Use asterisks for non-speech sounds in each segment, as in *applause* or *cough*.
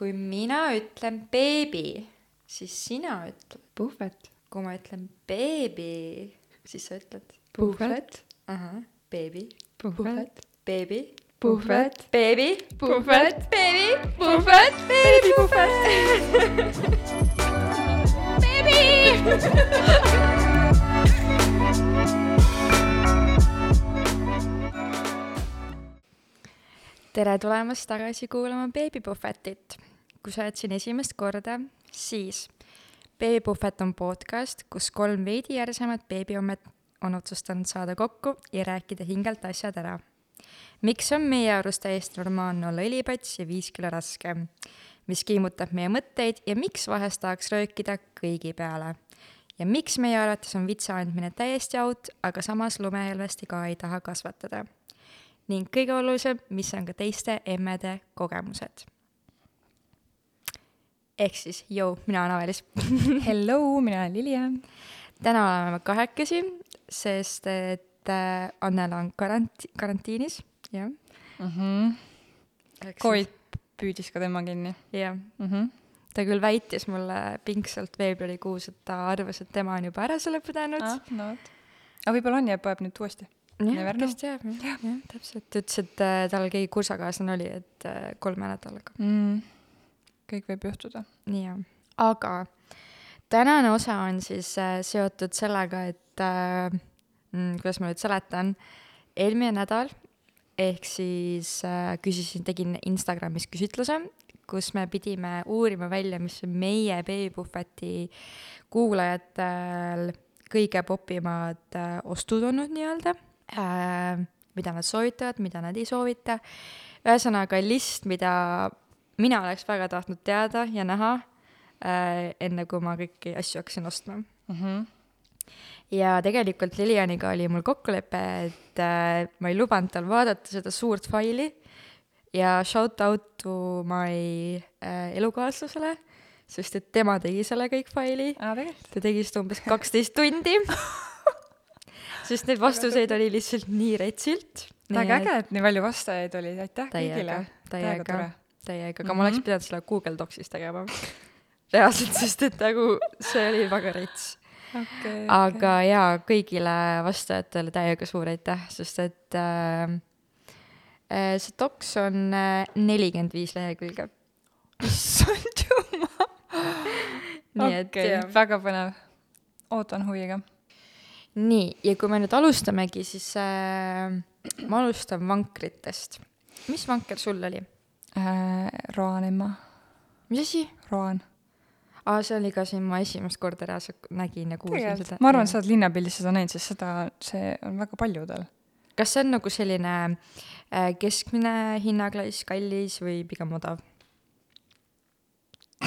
kui mina ütlen beebi, siis sina ütled. puhvet. kui ma ütlen beebi, siis sa ütled. puhvet. ahah, beebi, puhvet. beebi, puhvet. beebi, puhvet. beebi, puhvet. beebi, puhvet. tere tulemast tagasi kuulama Beebipuhvetit. Kui sa oled siin esimest korda, siis Beebipuhvet on podcast, kus kolm veidi järsemat beebiomet on otsustanud saada kokku ja rääkida hingelt asjad ära. miks on meie arust täiesti normaalne olla õlipats ja viis kilo raskem? mis kiimutab meie mõtteid ja miks vahest tahaks röökida kõigi peale? ja miks meie arvates on vitsa andmine täiesti out, aga samas lumehelvesti ka ei taha kasvatada? ning kõige olulisem, mis on ka teiste emmede kogemused. Ehk siis, jõu, mina olen Avelis. *laughs* Hello, mina olen Lilia. täna oleme kahekesi, sest et äh, Annela on karant-, karantiinis, jah. mm. -hmm. Covid püüdis ka tema kinni jah, mm. -hmm. ta küll väitis mulle pingsalt veebruarikuus, et ta arvas, et tema on juba ära selle põdenud ah,. no vot. aga võib-olla on ja põeb nüüd uuesti. jah kes teab, jah, täpselt, ta ütles, et äh, tal keegi kursakaaslane oli, et äh, kolme nädalaga, mm.. Kõik võib juhtuda. jah. aga tänane osa on siis äh, seotud sellega, et äh, mm, kuidas ma nüüd seletan, eelmine nädal ehk siis äh, küsisin, tegin Instagramis küsitluse, kus me pidime uurima välja, mis on meie beebipuhveti kuulajatel kõige popimad äh, ostud olnud nii-öelda äh,, mida nad soovitavad, mida nad ei soovita. ühesõnaga list, mida mina oleks väga tahtnud teada ja näha äh,, enne kui ma kõiki asju hakkasin ostma Mm -hmm. ja tegelikult Lilianiga oli mul kokkulepe, et äh, ma ei lubanud tal vaadata seda suurt faili ja shout out to my äh, elukaaslasele, sest et tema tegi selle kõik faili, tegelikult? ta tegi seda umbes kaksteist tundi. *laughs* sest neid vastuseid oli lihtsalt nii retsilt. väga äge, et nii palju vastajaid oli, aitäh kõigile., täiega, täiega, aga ma Mhm. oleks pidanud selle Google Docsis tegema. reaalselt, sest et nagu see oli väga rets okei, aga jaa, kõigile vastajatele täiega suur aitäh, sest et äh, äh, see doks on nelikümmend viis lehekülge. issand jumal. nii et okei, jah. väga põnev. ootan huviga. nii, ja kui me nüüd alustamegi, siis äh, ma alustan vankritest. mis vanker sul oli? Äh, Roan emma, mis asi? Roan. aa, see oli ka siin, ma esimest korda reaalselt nägin ja kuulsin seda ma arvan, et sa oled linnapildis seda näinud, sest seda, see on väga paljudel. kas see on nagu selline äh, keskmine hinnaklass, kallis või pigem odav? *laughs*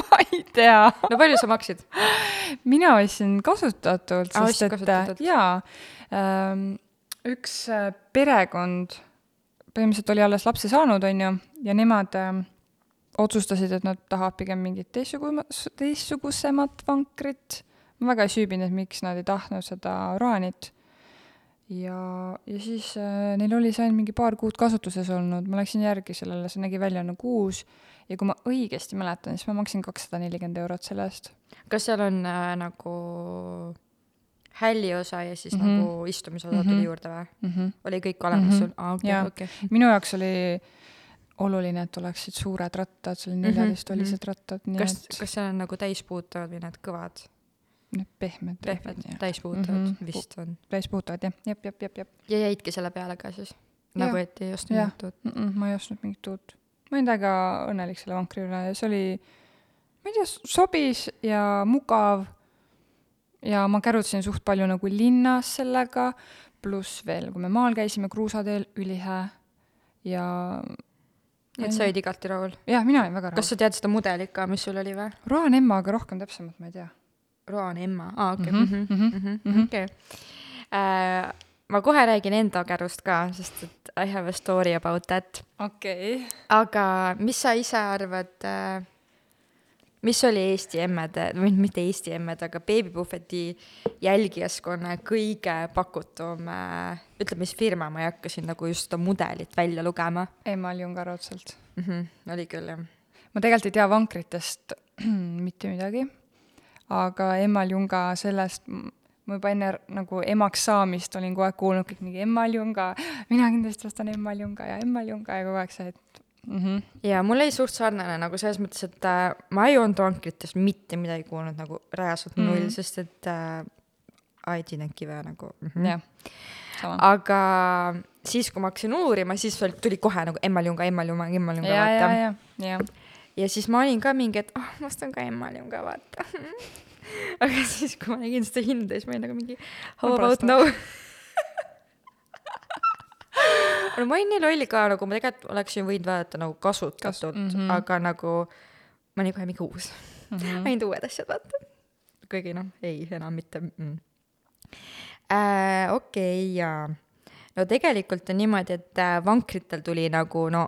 ma ei tea. no palju sa maksid? mina ostsin kasutatult, sest et jaa ähm,, üks äh, perekond põhimõtteliselt oli alles lapse saanud, onju, ja nemad ähm, otsustasid, et nad tahavad pigem mingit teistsugumas, teistsugusemat vankrit. ma väga ei süübinud, et miks nad ei tahtnud seda Roanit. ja, ja siis äh, neil oli see ainult mingi paar kuud kasutuses olnud, ma läksin järgi sellele, see nägi välja nagu uus ja kui ma õigesti mäletan, siis ma maksin kakssada nelikümmend eurot selle eest kas seal on äh, nagu hälliosa ja siis mm. -hmm. nagu istumisosa mm -hmm. Mhm. tuli juurde või? mm. -hmm. oli kõik olemas Mhm. sul? aa, okei, okei. minu jaoks oli oluline, et oleksid suured rattad, see oli Mhm, neljateisttolised rattad, nii kas, et kas seal on nagu täispuutavad või need kõvad, need pehmed. pehmed, täispuutavad mm. -hmm. vist on? täispuutavad jah, jep, jep, jep, jep ja jäidki selle peale ka siis? nagu, et ei ostnud mingit uut? mm. -mm, ma ei ostnud mingit uut. ma olin täiega õnnelik selle vankri üle ja see oli, ma ei tea, sobis ja mugav. Ja ma kärutasin suht palju nagu linnas sellega, pluss veel, kui me maal käisime kruusateel, ülihää ja nii et sa olid igati rahul? jah, mina olin väga rahul kas. sa tead seda mudelit ka, mis sul oli või? Roan emma, aga rohkem täpsemalt ma ei tea. Roan Emma, aa okei, Mhm, mhm, mhm. okei. ma kohe räägin enda kärust ka, sest et I have a story about that. okei okay.. aga mis sa ise arvad äh, mis oli Eesti emmede, või mitte Eesti emmede, aga beebipuhveti jälgijaskonna kõige pakutum äh, ütleme siis firma, ma ei hakka siin nagu just seda mudelit välja lugema Emal Junga raudselt. mm. -hmm, oli küll, jah. ma tegelikult ei tea vankritest *clears throat* mitte midagi, aga Emal Junga sellest, ma juba enne nagu emaks saamist olin kogu aeg kuulnud kõik mingi Emal Junga, mina kindlasti ostan Emal Junga ja Emal Junga ja kogu aeg see, et mhmh, ja mul oli suht sarnane nagu selles mõttes, et äh, ma ei olnud vankritest mitte midagi kuulnud nagu reaalselt Mhm. null mm., sest et äh, I didn't give a nagu mm -hmm. sama. aga siis, kui ma hakkasin uurima, siis oli- tuli kohe nagu Emmal Junga, Emmal Junga, Emmal Junga, ja, ja, vaata. ja, ja, siis ma olin ka mingi, et ah oh,, ma ostan ka Emmal Junga, vaata. *laughs* aga siis, kui ma nägin seda hinda, siis ma olin nagu mingi how about no. No ma olin nii loll ka, nagu ma tegelikult oleksin võinud vaadata nagu kasutatud Kas- mm, mhm. aga nagu ma olin kohe mingi uus Mhm. ainult uued asjad, vaata. kuigi noh, ei, enam mitte mm. äh,. okei okay,, jaa. no tegelikult on niimoodi, et äh, vankritel tuli nagu no,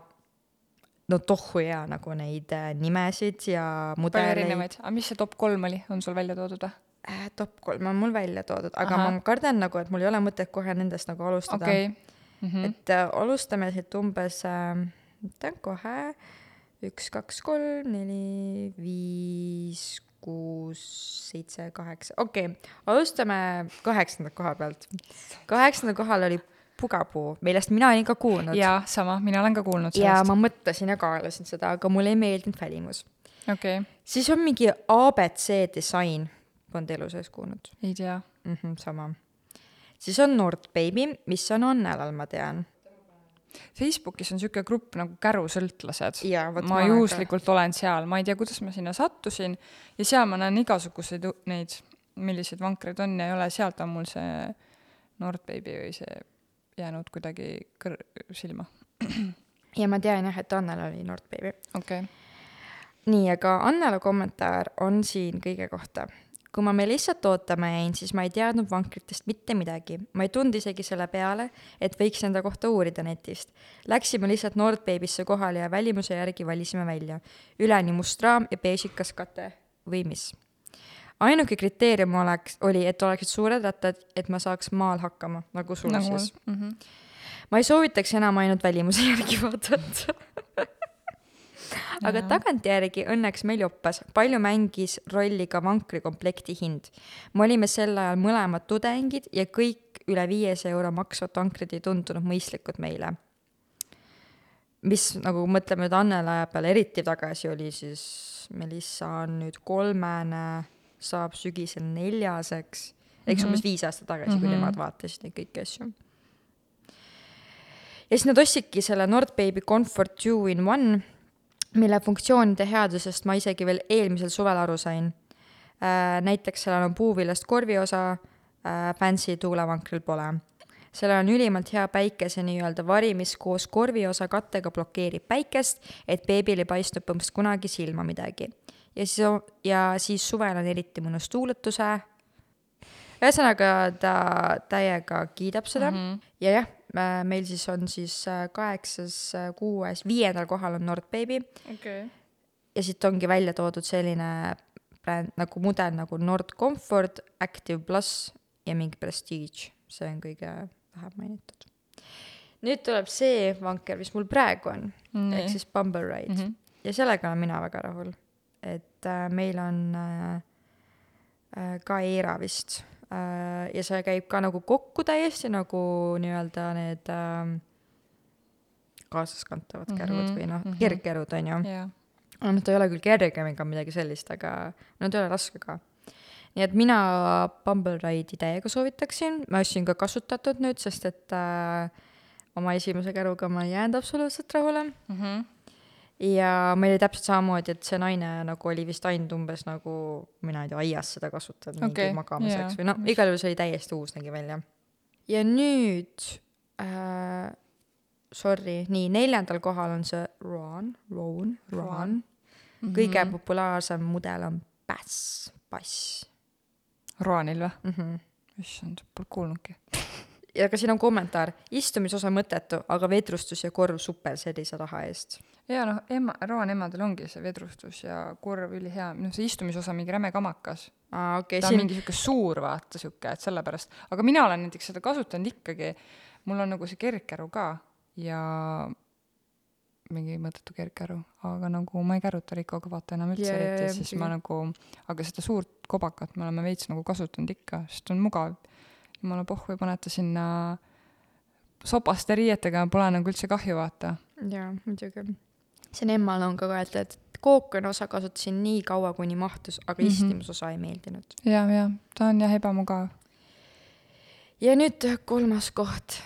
no tohu hea nagu neid äh, nimesid ja palju mudeleid. erinevaid, aga mis see top kolm oli, on sul välja toodud või? Äh, top kolm on mul välja toodud, aga. Aha. ma kardan nagu, et mul ei ole mõtet kohe nendest nagu alustada okei. Mhm. et äh, alustame siit umbes äh,, ütlen kohe, üks, kaks, kolm, neli, viis, kuus, seitse, kaheksa, okei okay., alustame kaheksanda koha pealt. kaheksandal kohal oli pugapuu, millest mina olin ka kuulnud. jaa, sama, mina olen ka kuulnud ja sellest. ma mõtlesin ja kaalusin seda, aga mulle ei meeldinud välimus. okei, siis on mingi abc disain, polnud elu sees kuulnud ei tea. mm. -hmm, sama. Siis on Nord Baby, mis on Annelal, ma tean. Facebookis on niisugune grupp nagu Kärusõltlased. Ma ma olen ka. juhuslikult olen seal, ma ei tea, kuidas ma sinna sattusin ja seal ma näen igasuguseid neid, milliseid vankreid on ja ei ole, sealt on mul see Nordbaby või see jäänud kuidagi kõr-, silma. *clears throat* ja ma tean jah, et Annel oli Nord Baby. okei okay.. nii, aga Annela kommentaar on siin kõige kohta. Kui ma Melissat ootama jäin, siis ma ei teadnud vankritest mitte midagi. ma ei tulnud isegi selle peale, et võiks enda kohta uurida netist. Läksime lihtsalt Nordbabysse kohale ja välimuse järgi valisime välja. üleni must raam ja beežikas kate või mis. ainuke kriteerium oleks, oli, et oleksid suured rattad, et ma saaks maal hakkama, nagu sul nagu siis. mm -hmm. ma ei soovitaks enam ainult välimuse järgi vaadata. *laughs* aga tagantjärgi õnneks meil joppas, palju mängis rolli ka vankrikomplekti hind. me olime sel ajal mõlemad tudengid ja kõik üle viiesaja euro maksvad vankrid ei tundunud mõistlikud meile. mis nagu mõtleme nüüd Annele aja peale eriti tagasi, oli siis Melissa on nüüd kolmene, saab sügisel neljaseks, eks Mhm. umbes viis aastat tagasi, kui Mhm. nemad vaatasid neid kõiki asju ja siis nad ostsidki selle Nordbaby Comfort Two in One, mille funktsioonide headusest ma isegi veel eelmisel suvel aru sain. näiteks sellel on puuvillast korviosa, fancy tuulevankril pole. sellel on ülimalt hea päikese nii-öelda vari, mis koos korviosa kattega blokeerib päikest, et beebil ei paistnud põhimõtteliselt kunagi silma midagi. ja siis, ja siis suvel on eriti mõnus tuuletuse. ühesõnaga ta täiega kiidab seda mm. -hmm. ja jah, meil siis on siis äh, kaheksas, kuues, viiendal kohal on Nordbaby okei. ja siit ongi välja toodud selline bränd nagu mudel nagu Nord Comfort, Active pluss ja mingi Prestige, see on kõige vähem mainitud. nüüd tuleb see vanker, mis mul praegu on, ehk siis Bumble Ride mm. -hmm. ja sellega olen mina väga rahul, et äh, meil on äh, äh, ka Eera vist äh, ja see käib ka nagu kokku täiesti nagu nii-öelda need äh, kaasaskantavad Mhm, kärud või noh mhm., kergkärud on ju jaa. noh, ta ei ole küll kergem ega midagi sellist, aga no ta ei ole raske ka. nii et mina Bumble Ride'i täiega soovitaksin, ma ostsin ka kasutatud nüüd, sest et äh, oma esimese käruga ma ei jäänud absoluutselt rahule. Mhm. Ja meil oli täpselt samamoodi, et see naine nagu oli vist ainult umbes nagu, mina ei tea, aias seda kasutanud mingi Okei, magamiseks jaa. või noh, igal juhul see oli täiesti uus, nägi välja. ja nüüd äh,, sorry, nii neljandal kohal on see Roan, Roan, Roan. kõige populaarsem mudel on Bass, Bass Roanil või? mm. -hmm. issand, pole kuulnudki. Ja ka siin on kommentaar, istumisosa mõttetu, aga vedrustus ja korv super sellise raha eest. ja noh, ema, Roan emadel ongi see vedrustus ja korv ülihea, noh see istumisosa mingi räme kamakas. aa, okei ta okay,, on siin mingi sihuke suur vaata sihuke, et sellepärast, aga mina olen näiteks seda kasutanud ikkagi, mul on nagu see kergkäru ka ja mingi mõttetu kergkäru, aga nagu ma ei käruta Rikoga vaata enam üldse eriti, jaa, siis muidugi. ma nagu, aga seda suurt kobakat me oleme veits nagu kasutanud ikka, sest on mugav. Jumala pohhu ei paneta sinna sopaste riietega, pole nagu üldse kahju, vaata. jaa, muidugi. siin emmal on ka ka, et, kookone osa kasutasin nii kaua, kuni mahtus, aga mm. -hmm. istimisosa ei meeldinud. ja, ja ta on jah ebamugav. ja nüüd kolmas koht,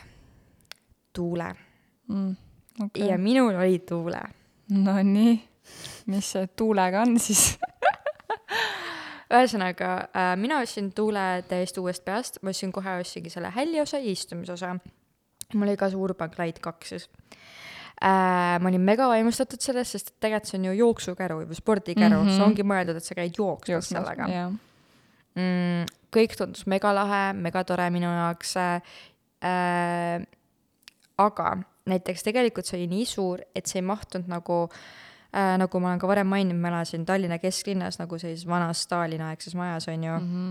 tuule mm,. Okay. ja minul oli tuule. Nonii, mis see tuulega on siis *laughs* ühesõnaga äh, mina ostsin tuule täiesti uuest peast, ma ostsin kohe, ostsingi selle hälliosa ja istumisosa. mul oli ka see Urban Glide kaks siis äh, ma olin mega vaimustatud sellest, sest et tegelikult see on ju jooksukäru või spordikäru mm, Mhm. -hmm. see ongi mõeldud, et sa käid jooksmas sellega jah, mm,. kõik tundus mega lahe, mega tore minu jaoks äh,. aga näiteks tegelikult see oli nii suur, et see ei mahtunud nagu äh, nagu ma olen ka varem maininud, ma elasin Tallinna kesklinnas nagu sellises vanas Stalini-aegses majas, on ju Mhm.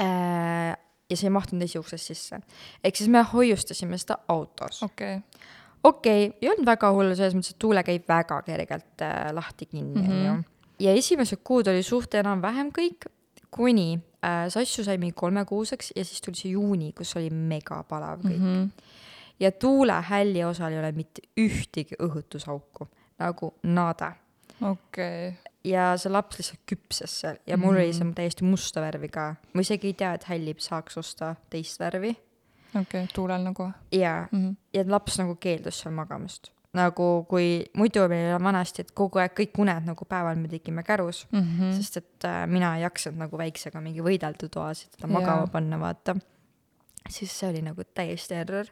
äh,. ja see ei mahtunud esiuksest sisse. ehk siis me hoiustasime seda autos okei, okei okay,, ei olnud väga hullu selles mõttes, et tuule käib väga kergelt äh, lahti kinni, Mhm. onju. ja esimesed kuud oli suht enam-vähem kõik, kuni äh, Sassu sai mingi kolmekuuseks ja siis tuli see juuni, kus oli megapalav kõik mm. -hmm. ja tuule hälli osal ei ole mitte ühtegi õhutusauku, nagu nada. okei, ja see laps lihtsalt küpses seal ja mul mm oli see täiesti musta värvi ka. ma isegi ei tea, et hälli saaks osta teist värvi okei, tuulel nagu ja mm. -hmm. ja laps nagu keeldus seal magamast. nagu kui muidu meil oli vanasti, et kogu aeg kõik uned nagu päeval me tegime kärus Mm mm., -hmm. sest et äh, mina ei jaksanud nagu väiksega mingi võidelda toas, et teda Jaa. magama panna, vaata. siis see oli nagu täiesti error.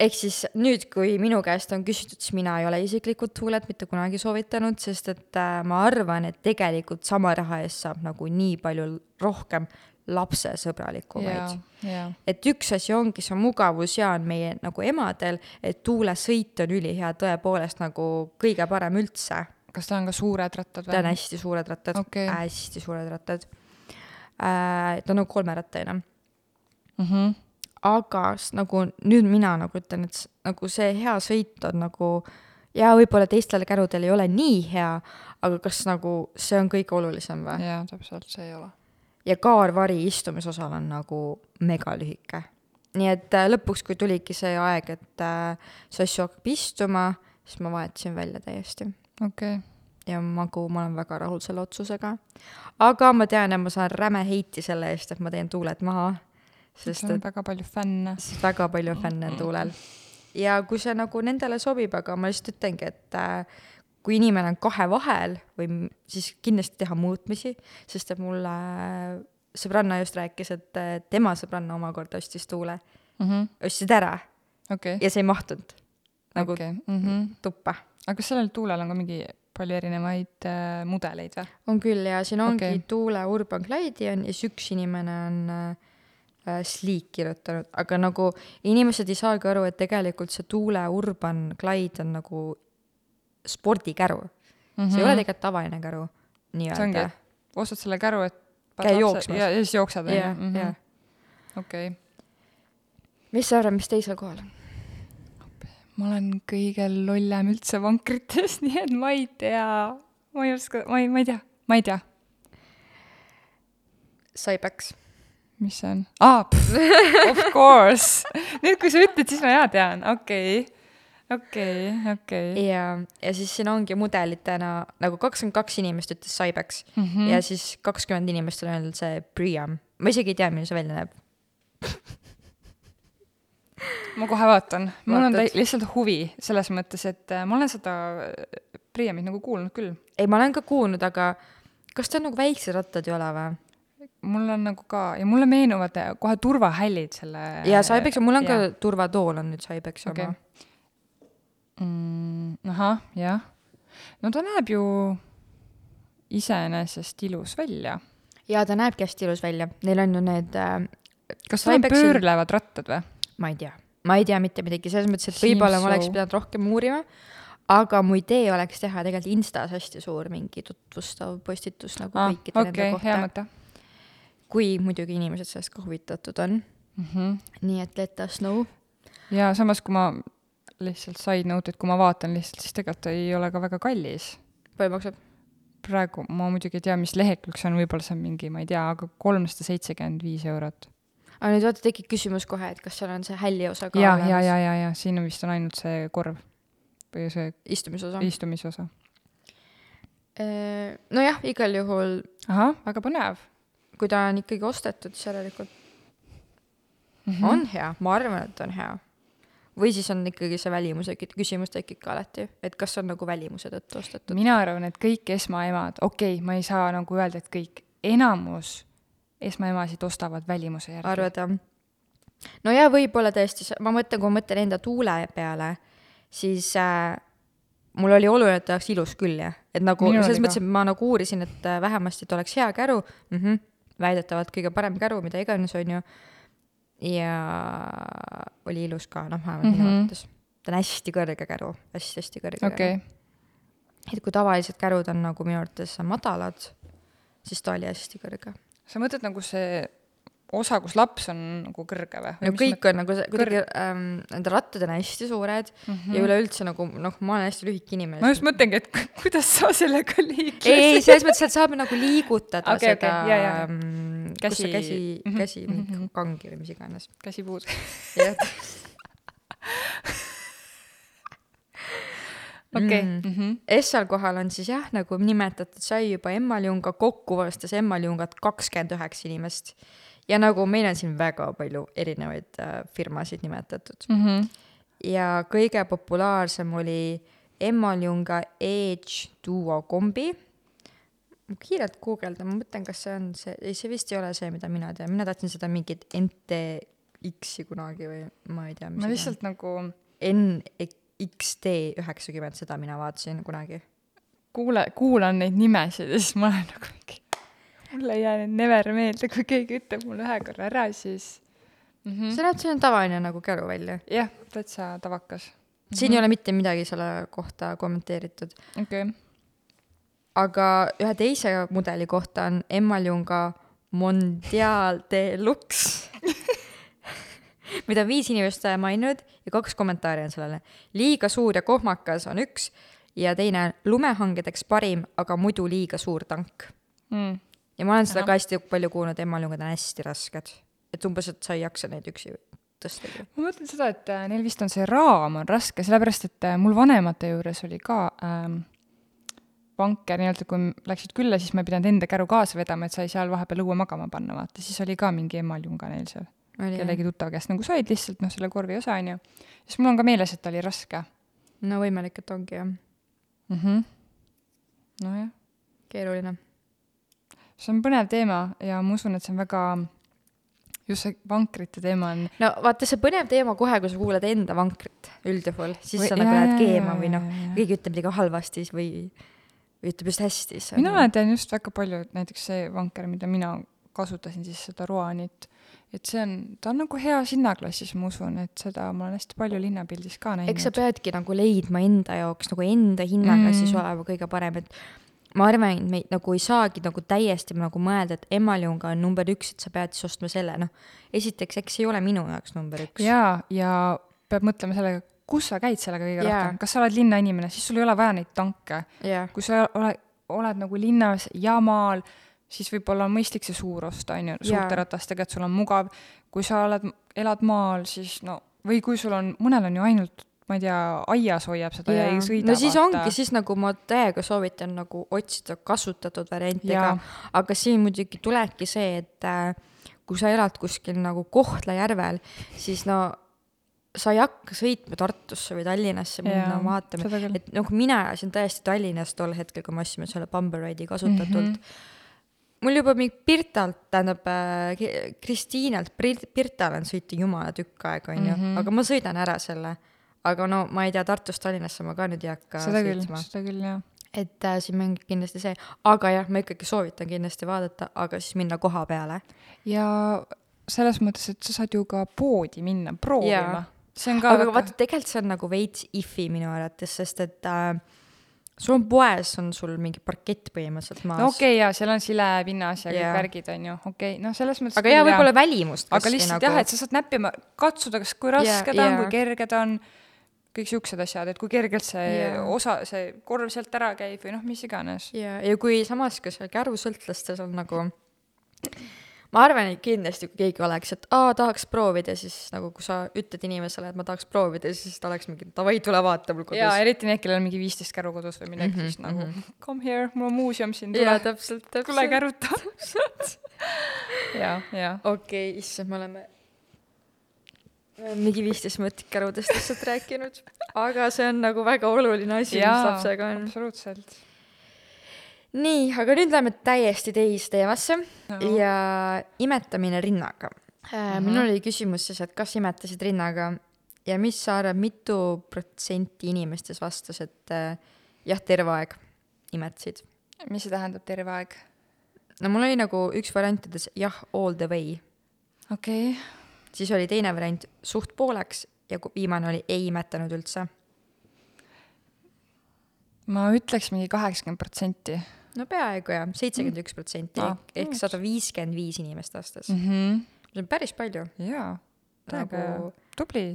Ehk siis nüüd, kui minu käest on küsitud, siis mina ei ole isiklikult tuulet mitte kunagi soovitanud, sest et äh, ma arvan, et tegelikult sama raha eest saab nagu nii palju rohkem lapsesõbralikumaid ja, ja et üks asi ongi see mugavus ja on meie nagu emadel, et tuulesõit on ülihea, tõepoolest nagu kõige parem üldse. kas tal on ka suured rattad ta on hästi suured rattad Okei. hästi suured rattad äh,. ta on nagu kolmerattaine, mm? -hmm. Aga nagu nüüd mina nagu ütlen, et nagu see hea sõit on nagu ja võib-olla teistel kärudel ei ole nii hea, aga kas nagu see on kõige olulisem või? jaa, täpselt, see ei ole. ja kaarvari istumisosal on nagu megalühike. nii et äh, lõpuks, kui tuligi see aeg, et äh, sassu hakkab istuma, siis ma vahetasin välja täiesti. okei okay., ja nagu ma olen väga rahul selle otsusega. aga ma tean, et ma saan räme heiti selle eest, et ma teen tuuled maha, sest et väga palju fänne. sest väga palju on fänne on tuulel. ja kui see nagu nendele sobib, aga ma lihtsalt ütlengi, et äh, kui inimene on kahe vahel või siis kindlasti teha muutmisi, sest et mulle äh, sõbranna just rääkis, et äh, tema sõbranna omakorda ostis tuule, ostsid ära okei, ja see ei mahtunud nagu okei, mhm. tuppa. aga kas sellel tuulel on ka mingi palju erinevaid äh, mudeleid või? on küll ja siin ongi okay. tuule Urban Glide'i on ja siis üks inimene on äh, Sleek kirjutanud, aga nagu inimesed ei saagi aru, et tegelikult see tuule Urban Glide on nagu spordikäru mm. -hmm. see ei ole tegelikult tavaline käru Mhm. nii-öelda., ostad selle käru, et Käi jooksmas. ja, siis jooksed, jah, onju jah.. okei. mis sa arvad, mis teisel kohal on? ma olen kõige lollem üldse vankrites, *laughs* nii et ma ei tea, ma ei oska, ma ei, ma ei tea, ma ei tea, Cybex. Mis see on. aa, of *laughs* course. nüüd, kui sa ütled, siis ma jaa tean, okei, okei, okei. ja, ja siis siin ongi mudelitena nagu kakskümmend kaks inimest ütles Cybex mm. -hmm. ja siis kakskümmend inimest on öelnud see Priam. ma isegi ei tea, milline see välja näeb. *laughs* ma kohe vaatan, mul on lihtsalt huvi selles mõttes, et äh, ma olen seda Priamit nagu kuulnud küll. ei, ma olen ka kuulnud, aga kas ta on nagu väiksed rattad ei ole või? Mul on nagu ka ja mulle meenuvad äh, kohe turvahällid selle. ja Cybex, mul on jaa. ka turvatool on nüüd Cybexi Okei. oma. mm,. ahah, jah. no ta näeb ju iseenesest ilus välja. ja ta näebki hästi ilus välja, neil on ju need äh, kas sa sul ei on peaks- pöörlevad rattad või? ma ei tea, ma ei tea mitte midagi, selles mõttes, et võib-olla ma oleks pidanud rohkem uurima, aga mu idee oleks teha tegelikult Instas hästi suur mingi tutvustav postitus nagu aa, kõikide Ah, okei, nende kohta, kui muidugi inimesed sellest ka huvitatud on, mm. -hmm. nii et let us know. ja samas, kui ma lihtsalt side note, et kui ma vaatan lihtsalt, siis tegelikult ta ei ole ka väga kallis. palju maksab? praegu ma muidugi ei tea, mis lehekülg see on, võib-olla see on mingi, ma ei tea, aga kolmsada seitsekümmend viis eurot. aga nüüd vaata tekib küsimus kohe, et kas seal on see hälli osa ka ja, ja, ja, ja, ja siin on vist on ainult see korv või see istumisosa. istumisosa. nojah, igal juhul, ahah, väga põnev kui ta on ikkagi ostetud, siis järelikult mm. -hmm. on hea, ma arvan, et on hea. või siis on ikkagi see välimuse kü- küsimus tekib ka alati, et kas on nagu välimuse tõttu ostetud. mina arvan, et kõik esmaemad, okei okay,, ma ei saa nagu öelda, et kõik, enamus esmaemasid ostavad välimuse järgi. arvad jah? no ja võib-olla tõesti, ma mõtlen, kui ma mõtlen enda tuule peale, siis äh, mul oli oluline, et ta oleks ilus küll jah, et nagu Minul selles mõttes, et ma nagu uurisin, et äh, vähemasti, et oleks hea käru mm, -hmm, väidetavalt kõige parem käru, mida iganes, on ju, ja oli ilus ka, noh, vähemalt minu Mhm. arvates. ta on hästi kõrge käru hästi,, hästi-hästi kõrge okay., et kui tavalised kärud on nagu minu arvates madalad, siis ta oli hästi kõrge. sa mõtled nagu see osa, kus laps on nagu kõrge või? no kõik on nagu kuidagi ähm,, need rattad on hästi suured mm -hmm. ja üleüldse nagu noh, ma olen hästi lühike inimene. Ma just mõtlengi, et ku- kuidas sa sellega *laughs* liiklesid. ei, ei, selles mõttes, et saab nagu liigutada okay, seda okei, ja, ja. mm, Käsi- käsi, mhm, käsi mhm, mingi mhm. kangi või mis iganes. käsipuud. *laughs* okei Mm. Essal kohal on siis jah, nagu nimetatud sai juba Emmaljunga, kokku vastas Emmaljungat kakskümmend üheksa inimest. Ja nagu meil on siin väga palju erinevaid äh, firmasid nimetatud. Mhm. ja kõige populaarsem oli Emmaljunga Edge Duo kombi. kiirelt guugeldan, ma mõtlen, kas see on see, ei see vist ei ole see, mida mina tean, mina tahtsin seda mingit NTX-i kunagi või ma ei tea, ma lihtsalt nagu NXT üheksakümmend, seda mina vaatasin kunagi. kuule, kuulan neid nimesid ja siis ma olen nagu mingi, mulle ei jää need never meelde, kui keegi ütleb mulle ühe korra ära, siis mm -hmm. see näeb, see on tavaline nagu käru välja. jah, täitsa tavakas. siin ei ole mitte midagi selle kohta kommenteeritud, okei okay., aga ühe teise mudeli kohta on Emmaljunga Mondial Deluxe, mida on viis inimest maininud ja kaks kommentaari on sellele. liiga suur ja kohmakas on üks ja teine on lumehangedeks parim, aga muidu liiga suur tank. mm. Ja ma olen seda Ahah. ka hästi palju kuulnud, Emmaljungad on hästi rasked. et umbes, et sa ei jaksa neid üksi tõstagi. ma mõtlen seda, et äh, neil vist on see raam on raske, sellepärast et äh, mul vanemate juures oli ka ähm, vanker nii-öelda, kui läksid külla, siis ma ei pidanud enda käru kaasa vedama, et sai seal vahepeal õue magama panna, vaata, siis oli ka mingi emaljunga neil seal. kellegi tuttava käest nagu said lihtsalt noh, selle korvi osa on ju. siis mul on ka meeles, et oli raske no võimalik, et ongi jah, mm. -hmm. nojah, keeruline. See on põnev teema ja ma usun, et see on väga, just see vankrite teema on no vaata, see põnev teema kohe, kui sa kuulad enda vankrit üldjuhul, siis Või- sa nagu lähed keema või noh keegi ütleb midagi halvasti või, või ütleb just hästi, siis on mina tean just väga palju, et näiteks see vanker, mida mina kasutasin siis seda Roanit, et see on, ta on nagu hea sinnaklassis, ma usun, et seda ma olen hästi palju linnapildis ka näinud. eks sa peadki nagu leidma enda jaoks nagu enda hinnaga Mm. siis olema kõige parem, et ma arvan, et me nagu ei saagi nagu täiesti nagu mõelda, et Emmaljunga on number üks, et sa pead siis ostma selle, noh. esiteks, eks see ei ole minu jaoks number üks. jaa, ja peab mõtlema sellega, kus sa käid sellega kõige Jaa. rohkem, kas sa oled linnainimene, siis sul ei ole vaja neid tanke. jah, kui sa oled, oled nagu linnas ja maal, siis võib-olla on mõistlik see suur osta, on ju, suurte Jaa. ratastega, et sul on mugav. kui sa oled, elad maal, siis no, või kui sul on, mõnel on ju ainult, ma ei tea, aias hoiab seda ja, ja ei sõida. no siis ongi, siis nagu ma täiega soovitan nagu otsida kasutatud variante ka, aga siin muidugi tulebki see, et äh, kui sa elad kuskil nagu Kohtla-Järvel, siis no sa ei hakka sõitma Tartusse või Tallinnasse minna vaatama, et nagu mina elasin tõesti Tallinnas tol hetkel, kui me ostsime selle Bumble Ride'i kasutatult mm. -hmm. mul juba mingi Pirtalt, tähendab äh, Kristiinalt Pir-, Pirtale on sõita jumala tükk aega, onju, Mhm. aga ma sõidan ära selle. Aga no ma ei tea, Tartust Tallinnasse ma ka nüüd ei hakka seda küll, seda küll jah. et äh, siin mängib kindlasti see, aga jah, ma ikkagi soovitan kindlasti vaadata, aga siis minna koha peale. ja selles mõttes, et sa saad ju ka poodi minna proovima see on ka aga vaata, tegelikult see on nagu veits if'i minu arvates, sest et äh, sul on poes, on sul mingi parkett põhimõtteliselt maas no okei okay,, jaa, seal on silepinnas ja kõik värgid, on ju, okei okay., noh, selles mõttes aga jaa, võib-olla välimust aga lihtsalt jah, et sa saad näppima, katsuda, kas, kui raske Jaa, ta on, jaa. kui kerge ta on, kõik siuksed asjad, et kui kergelt see Jaa. osa, see korv sealt ära käib või noh, mis iganes. ja, ja kui samas ka seal kärusõltlastes on nagu ma arvan, et kindlasti kui keegi oleks, et aa, tahaks proovida, siis nagu kui sa ütled inimesele, et ma tahaks proovida, siis ta oleks mingi davai, tule vaata mul kodus. jaa, eriti need, kellel on mingi viisteist käru kodus või midagi mm, Mhm, -hmm, siis nagu mhm. come here, mul on muuseum siin, tule, tule käruta. *laughs* jaa, jaa. okei okay,, issand, me oleme mingi viisteist minutit kärudest lihtsalt rääkinud, aga see on nagu väga oluline asi, mis lapsega on. absoluutselt. nii, aga nüüd läheme täiesti teise teemasse No. ja imetamine rinnaga äh,. Mhm. minul oli küsimus siis, et kas imetasid rinnaga ja mis sa arvad, mitu protsenti inimestest vastas, et äh, jah, terve aeg imetasid? mis see tähendab terve aeg? no mul oli nagu üks variantides jah, all the way, okei okay., siis oli teine variant suht pooleks ja viimane oli ei imetanud üldse. ma ütleks mingi kaheksakümmend protsenti. no peaaegu jah, seitsekümmend üks protsenti Ah, ehk mm. sada viiskümmend viis inimest vastas. Mhm. see on päris palju. jaa, täiega nagu tubli,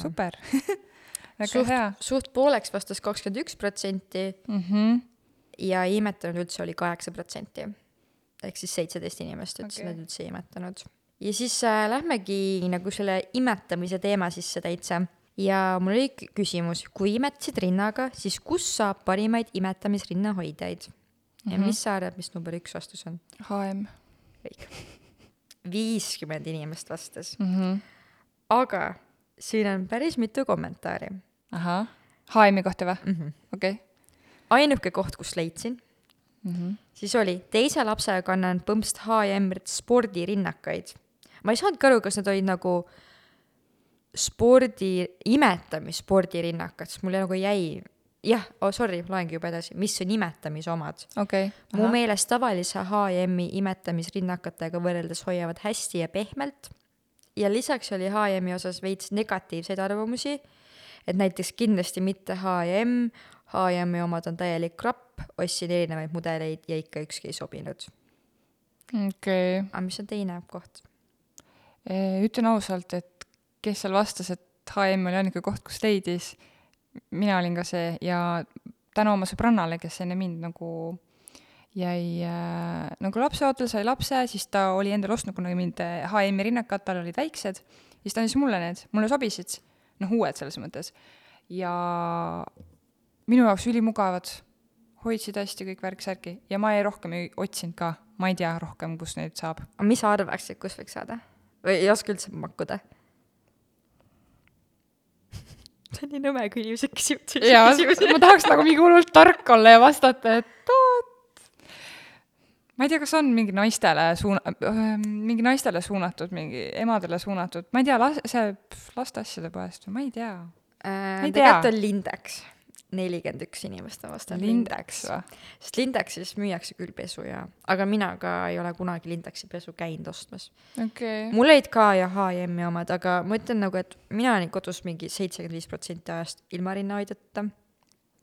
super. *laughs* väga suht hea., suht pooleks vastas kakskümmend üks protsenti Mhm. ja ei imetanud üldse oli kaheksa protsenti. ehk siis seitseteist inimest ütles okay., et nad üldse ei imetanud. Ja siis äh, lähmegi nagu selle imetamise teema sisse täitsa. ja mul oli küsimus, kui imetasid rinnaga, siis kus saab parimaid imetamisrinnahoidjaid? ja Mhm. mis sa arvad, mis number üks vastus on? HM viiskümmend inimest vastas, mm. -hmm. aga siin on päris mitu kommentaari ahah, HM-i kohta või? mm. -hmm. okei. ainuke koht, kus leidsin, Mhm. siis oli teise lapsega kannan põmpst H&M spordirinnakaid. Ma ei saanudki aru, kas need olid nagu spordi, imetamisspordirinnakad, sest mul nagu jäi, jah oh,, sorry, loengi juba edasi, mis on imetamise omad. okei. mu meelest tavalise H&M-i imetamisrinnakatega võrreldes hoiavad hästi ja pehmelt ja lisaks oli H&M-i osas veits negatiivseid arvamusi, et näiteks kindlasti mitte H&M, H&M-i omad on täielik krapp, ostsin erinevaid mudeleid ja ikka ükski ei sobinud. okei. aga mis on teine koht? Ütlen ausalt, et kes seal vastas, et HM oli ainuke koht, kus leidis, mina olin ka see ja tänu oma sõbrannale, kes enne mind nagu jäi äh, nagu lapseootel, sai lapse, siis ta oli endale ostnud kunagi mind HM-i rinnakad, tal olid väiksed, siis ta andis mulle need, mulle sobisid, noh, uued selles mõttes. ja minu jaoks ülimugavad, hoidsid hästi kõik värk-särki ja ma ei rohkem ei otsinud ka, ma ei tea rohkem, kus neid saab. aga mis sa arvaksid, kus võiks saada? Või ei oska üldse pakkuda? *laughs* see on nii nõme, kui inimesed küsivad selliseid küsimusi. ma tahaks nagu mingi hullult tark olla ja vastata, et oot. ma ei tea, kas on mingi naistele suuna-, mingi naistele suunatud, mingi emadele suunatud, ma ei tea, las-, see pff, lasteasjade poest või ma ei tea. Äh, tegelikult on Lindex, nelikümmend üks inimest on vastanud Lindex või? sest Lindexis müüakse küll pesu ja, aga mina ka ei ole kunagi Lindexi pesu käinud ostmas. okei. mul olid ka ja H&M-i omad, aga ma ütlen nagu, et mina olin kodus mingi seitsekümmend viis protsenti ajast ilma rinnahoidjata.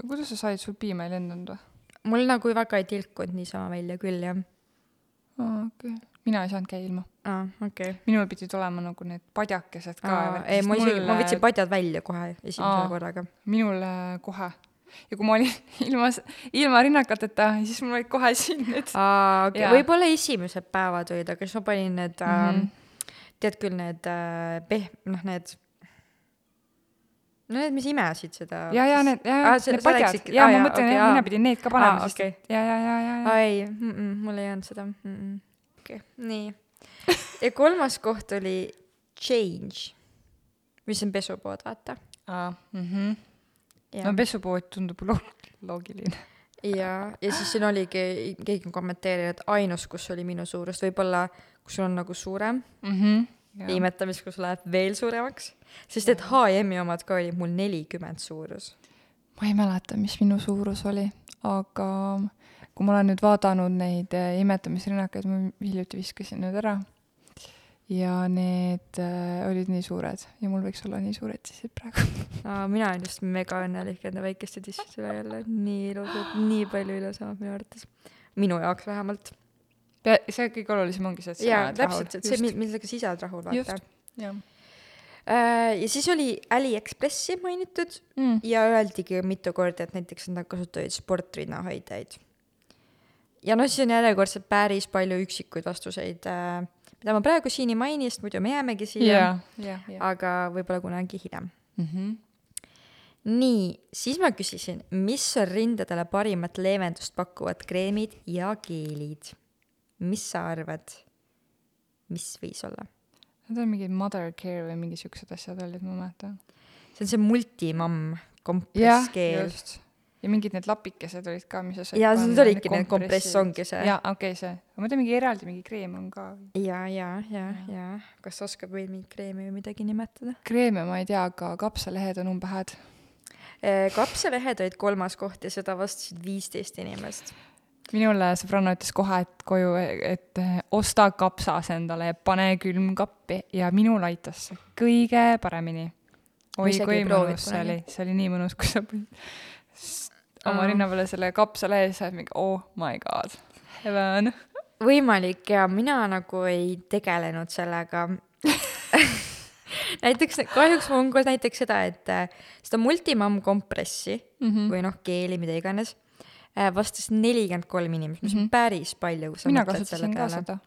kuidas sa said, sul piima ei lennanud või? mul nagu väga ei tilkunud niisama välja küll jah. aa, okei. Mina ei saanud käia ilma. aa, okei. minul pidid olema nagu need padjakesed ka. ei, ma isegi, ma võtsin padjad välja kohe esimese Aa. korraga. minul äh, kohe. ja kui ma olin *laughs* ilma, ilma rinnakateta, siis mul olid kohe siin need. aa, okei, Jaa. võib-olla esimesed päevad olid, aga siis ma panin need mm. -hmm. tead küll need äh, peh-, noh, need, no need, mis imesid seda. ja, ja need, ja, Aa, ja sa- need padjad ja aa, ma mõtlen okay,, aa. mina pidin neid ka panema Aa,, sest et ja, ja, ja, ja, ja. ei, mul ei olnud seda mm. -mm. Okei okay., nii. ja kolmas koht oli Change, mis on pesupood, vaata. aa, mhmh. ja no, pesupood tundub loog-, loogiline. ja, ja siis siin oligi, keegi on kommenteerinud, ainus, kus oli minu suurust, võib-olla kus sul on nagu suurem mhmh. imetamist, kus läheb veel suuremaks, sest et H&M-i omad ka olid mul nelikümmend suurus. ma ei mäleta, mis minu suurus oli, aga kui ma olen nüüd vaadanud neid eh, imetamisrinnakeid, ma hiljuti viskasin need ära ja need äh, olid nii suured ja mul võiks olla nii suured sissid praegu *laughs* Aa, mina olen just mega õnnelik enda väikeste tisside üle jälle, nii ilusad, nii palju ilusamad minu arvates. minu jaoks vähemalt. see kõige olulisem ongi see, et sa oled täpselt, et see, millega sa ise oled rahul, vaata jah Äh, ja siis oli Aliekspressi mainitud mm. ja öeldigi mitu korda, et näiteks nad kasutavad sportrinnahoidjaid. Ja noh, siis on järjekordselt päris palju üksikuid vastuseid, äh, mida ma praegu siin ei maini, sest muidu me jäämegi siia ja, ja, ja. aga võib-olla kunagi hiljem. Mhm. nii, siis ma küsisin, mis on rindadele parimat leevendust pakkuvad kreemid ja geelid? mis sa arvad, mis võis olla? Need on mingid mother care või mingi siuksed asjad olid, ma mäletan. see on see multimamm kompresskeel. Ja mingid need lapikesed olid ka, mis sa said Jaa, need olidki need kompress ongi see. jaa, okei okay,, see. ma mõtlen, mingi eraldi mingi kreem on ka. ja, ja, ja, ja kas sa oskad veel mingit kreemi või midagi nimetada? kreeme ma ei tea, aga kapsalehed on umbehäd. kapsalehed olid kolmas koht ja seda vastasid viisteist inimest. minule sõbranna ütles kohe, et koju, et osta kapsas endale ja pane külmkappi ja minul aitas see kõige paremini. Oi kui mõnus see oli, see oli nii mõnus, kui sa panid oma rinna peale selle kapsalehe ja sa oled mingi oh my god, heaven. võimalik ja mina nagu ei tegelenud sellega *laughs* näiteks kahjuks mul on ka näiteks seda, et äh, seda multimamm kompressi mm -hmm. või noh, keeli, mida iganes, vastas nelikümmend kolm inimest, mis on mm -hmm. päris palju, kui sa mina kasutasin ka seda.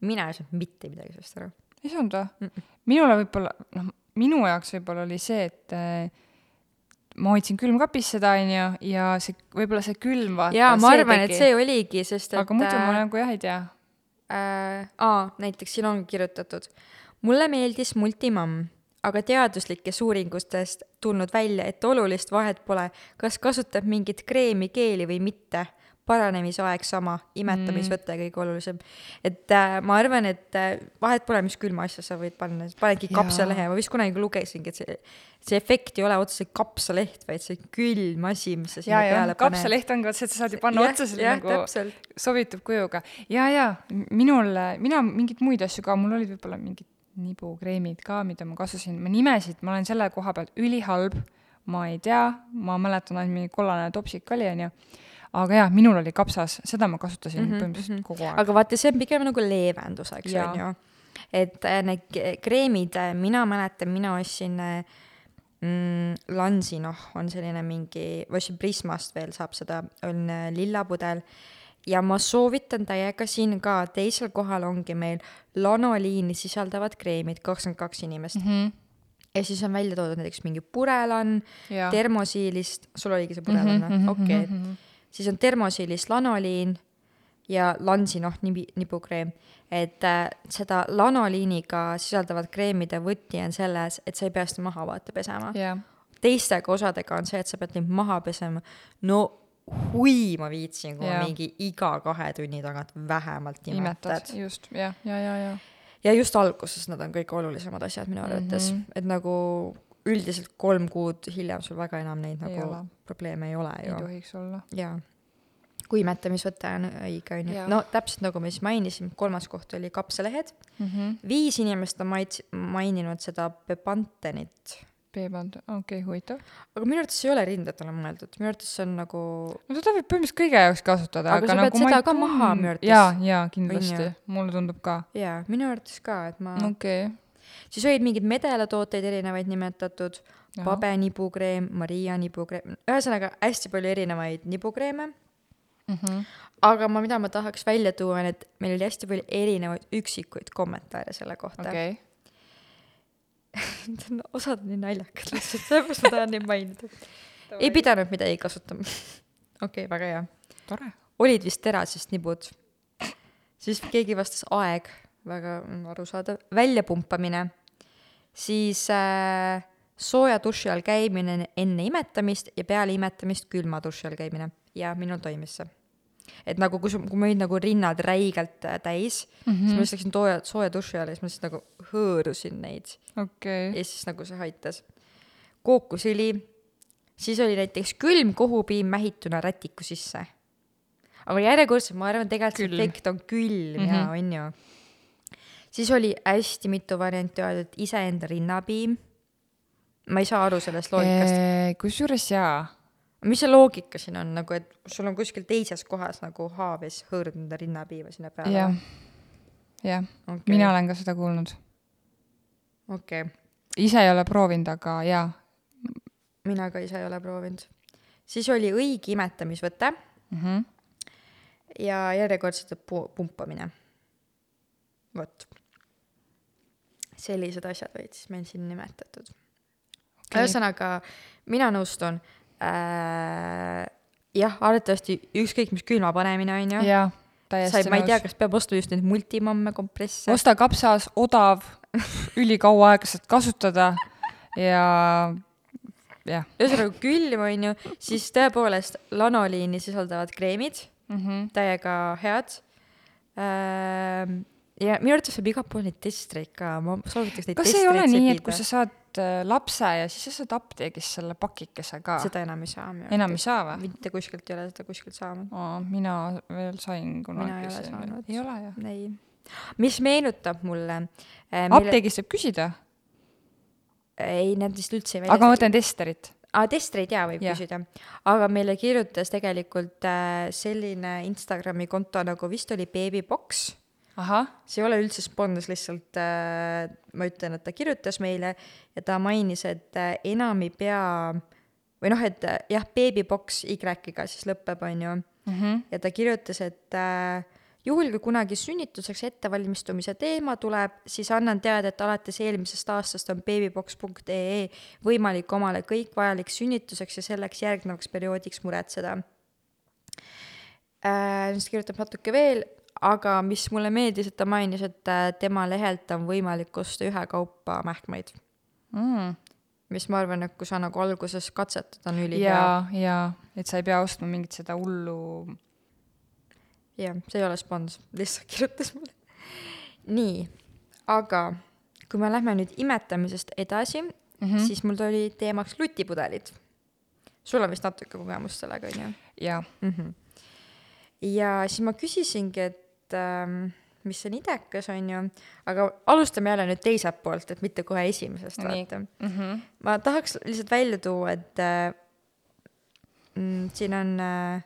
mina ei saanud mitte midagi sellest aru. ei saanud või? minule võib-olla, noh, minu jaoks võib-olla oli see, et äh, ma hoidsin külmkapis seda, onju, ja see, võib-olla see külm vaata. jaa, ma arvan, et see oligi, sest et aga muidu ma äh, nagu jah ei tea. äh,. aa, näiteks siin on kirjutatud. mulle meeldis multimamm, aga teaduslikest uuringutest tulnud välja, et olulist vahet pole, kas kasutab mingit kreemi, keeli või mitte. Paranemisaeg sama, imetamisvõte kõige olulisem. et äh, ma arvan, et äh, vahet pole, mis külma asja sa võid panna, panedki kapsalehe, ma vist kunagi lugesingi, et see, see efekt ei ole otseselt kapsaleht, vaid see külm asi, mis sa sinna ja, ja peale paned. kapsaleht ongi et sa saad ju panna Jah, otseselt jah, nagu täpselt. sobitub kujuga. ja, ja minul, mina mingeid muid asju ka, mul olid võib-olla mingid nibukreemid ka, mida ma kasutasin, ma nimesid, ma olen selle koha pealt ülihalb, ma ei tea, ma mäletan ainult mingi kollane topsik oli, onju. Aga jaa, minul oli kapsas, seda ma kasutasin mm -hmm, põhimõtteliselt kogu aeg. aga vaata, see on pigem nagu leevenduseks, on ju. et äh, need kreemid, mina mäletan, mina ostsin äh, mm, Lansi, noh, on selline mingi, ma ostsin Prismast veel, saab seda, on äh, lilla pudel ja ma soovitan täiega siin ka, teisel kohal ongi meil lanoliini sisaldavad kreemid, kakskümmend kaks inimest mm. -hmm. ja siis on välja toodud näiteks mingi purelan, termosiilist, sul oligi see purelan Mhm, või mhm,? okei mhm, mhm. Siis on termosiilist lanoliin ja Lansi noh, nibi, nibukreem, et äh, seda lanoliiniga sisaldavat kreemide võti on selles, et sa ei pea seda maha vaata pesema. jah, teistega osadega on see, et sa pead neid maha pesema. no hui ma viitsin, kui ma Jaa. mingi iga kahe tunni tagant vähemalt imetad imetad. just, jah, ja, ja, ja. ja just alguses nad on kõige olulisemad asjad minu arvates mm. -hmm. et nagu üldiselt kolm kuud hiljem sul väga enam neid Ei nagu ole. probleeme ei ole ei ju. tohiks olla. jaa, kui imetamisvõte on õige, on ju no täpselt nagu me siis mainisime, kolmas koht oli kapsalehed. Mhm. viis inimest on maits-, maininud seda Bepantenit. B-band, okei okay,, huvitav. aga minu arvates ei ole rindadele mõeldud, minu arvates see on nagu, no teda võib põhimõtteliselt kõige jaoks kasutada, Aga aga, nagu ma seda ei arvates. jaa, jaa, kindlasti mulle tundub ka. jaa, minu arvates ka, et ma okei okay.. Siis olid mingeid medelatooteid erinevaid nimetatud. Pabe nibukreem, Maria nibukreem, ühesõnaga hästi palju erinevaid nibukreeme Mm -hmm. aga ma, mida ma tahaks välja tuua, on, et meil oli hästi palju erinevaid üksikuid kommentaare selle kohta okay.. okei, *laughs* osad on nii naljakad lihtsalt, sellepärast ma tahan neid mainida. ei pidanud midagi kasutama. okei okay,, väga hea. tore. olid vist terasest nibud. siis keegi vastas aeg, väga mm, arusaadav, väljapumpamine, siis äh, sooja duši all käimine enne imetamist ja peale imetamist külma duši all käimine ja minul toimis see. et nagu, kui, kui ma olin nagu rinnad räigelt äh, täis mm, -hmm. siis ma lihtsalt läksin tooja, sooja duši alla ja siis ma lihtsalt nagu hõõrusin neid okei, ja siis nagu see aitas. kookosõli, siis oli näiteks külm kohupiim mähituna rätiku sisse. aga järjekordselt ma arvan, tegelikult see efekt on külm mm Mhm. -hmm. ja on ju. Siis oli hästi mitu varianti öeldud iseenda rinnapiim. ma ei saa aru sellest loogikast. kusjuures jaa, mis see loogika siin on nagu, et sul on kuskil teises kohas nagu haav ja siis hõõrud enda rinnapiima sinna peale jah?, jah, okay. mina olen ka seda kuulnud. okei okay., ise ei ole proovinud, aga jaa mina ka ise ei ole proovinud. siis oli õige imetamisvõte mm. -hmm. ja järjekordselt pu- pumpamine. vot. Sellised asjad olid siis meil siin nimetatud okay.. ühesõnaga, mina nõustun äh,. jah, arvatavasti ükskõik mis külma panemine on ju. ei, täiesti ma ei tea, nõus. kas peab ostma just neid multimamme kompresse. osta kapsas, odav, *laughs* ülikaua aega saad kasutada ja jah ühesõnaga külm on ju, siis tõepoolest lanoliini sisaldavad kreemid, mm. -hmm. täiega head äh,. Ja minu arvates saab igal pool neid testreid ka, ma soovitaks neid kas ei ole nii, et kui sa saad äh, lapse ja siis sa saad apteegist selle pakikese ka? seda enam ei saa enam ei saa või? mitte kuskilt ei ole seda kuskilt saanud. mina veel sain kunagi. Ei ole jah? ei. mis meenutab mulle äh,. apteegist võib küsida, ei, need vist üldse ei aga ma mõtlen testerit. aa, testreid jaa võib Jah. küsida, aga meile kirjutas tegelikult äh, selline Instagrami konto nagu vist oli Babybox, see ei ole üldse spons, lihtsalt äh, ma ütlen, et ta kirjutas meile ja ta mainis, et äh, enam ei pea või noh, et äh, jah, Babybox Y-ga siis lõpeb, on ju, Mhm. ja ta kirjutas, et äh, juhul, kui kunagi sünnituseks ettevalmistumise teema tuleb, siis annan teada, et alates eelmisest aastast on babybox.ee võimalik omale kõik vajalik sünnituseks ja selleks järgnevaks perioodiks muretseda äh,. siis ta kirjutab natuke veel, aga mis mulle meeldis, et ta mainis, et äh, tema lehelt on võimalik osta ühekaupa mähkmeid, mm.. mis ma arvan, et kui sa nagu alguses katsetad, on ülihea. ja, ja et sa ei pea ostma mingit seda hullu. jah, see ei ole spons, lihtsalt kirjutas mulle. nii, aga kui me lähme nüüd imetamisest edasi mm, Mhm. -hmm. siis mul tuli teemaks lutipudelid. sul on vist natuke kogemust sellega, on ju ja, mm? -hmm. ja siis ma küsisingi, et ähm, mis on idekas, on ju, aga alustame jälle nüüd teiselt poolt, et mitte kohe esimesest, vaata. mm. -hmm. ma tahaks lihtsalt välja tuua, et äh, mm, siin on äh,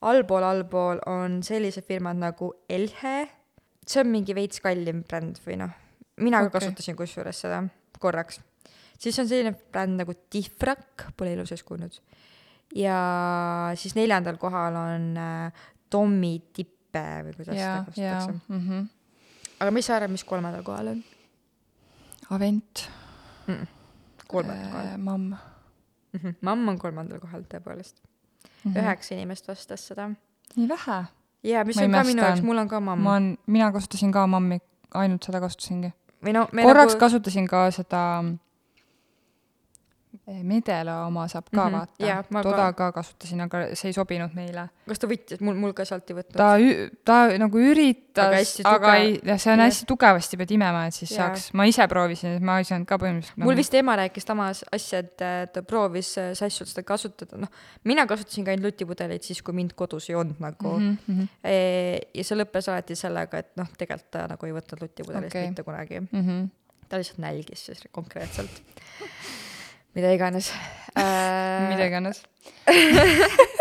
allpool, allpool on sellised firmad nagu Elhe, see on mingi veits kallim bränd või noh, mina ka Okei. kasutasin kusjuures seda korraks. siis on selline bränd nagu Tifrak, pole elu sees kuulnud. ja siis neljandal kohal on äh, Tommy Tippe või kuidas ja seda, kasutatakse. mm. -hmm. aga mis sa arvad, mis kolmandal kohal on Avent mm.? kolmandal kohal äh,, mamm mm. -hmm. mamm on kolmandal kohal tõepoolest mm. -hmm.. üheksa inimest vastas seda. nii vähe. ja mis Ma on ka minu imestan. jaoks, mul on ka mamm ma olen, mina kasutasin ka mammi, ainult seda kasutasingi. või no korraks nagu... kasutasin ka seda Medela oma saab ka Mhm, vaata jaa, ma toda ka- ka kasutasin, aga see ei sobinud meile. kas ta võttis, mul, mul ka sealt ei võtnud. ta, ta nagu Aga üritas aga tugev- ei, jah, see on jah. hästi tugevasti pead imema, et siis Jaa. saaks, ma ise proovisin, ma ei saanud ka põhimõtteliselt nagu mul vist ema rääkis samas asja, et ta proovis äh, sassult seda kasutada, noh, mina kasutasin ka ainult lutipudeleid siis, kui mind kodus ei olnud nagu mm. mm. -hmm. -hmm. ja see lõppes alati sellega, et noh, tegelikult ta nagu ei võtnud lutipudelist okay. mitte kunagi. Mm -hmm. ta lihtsalt nälgis siis konkreetselt. *laughs* mida iganes *laughs* äh,. mida iganes. *laughs*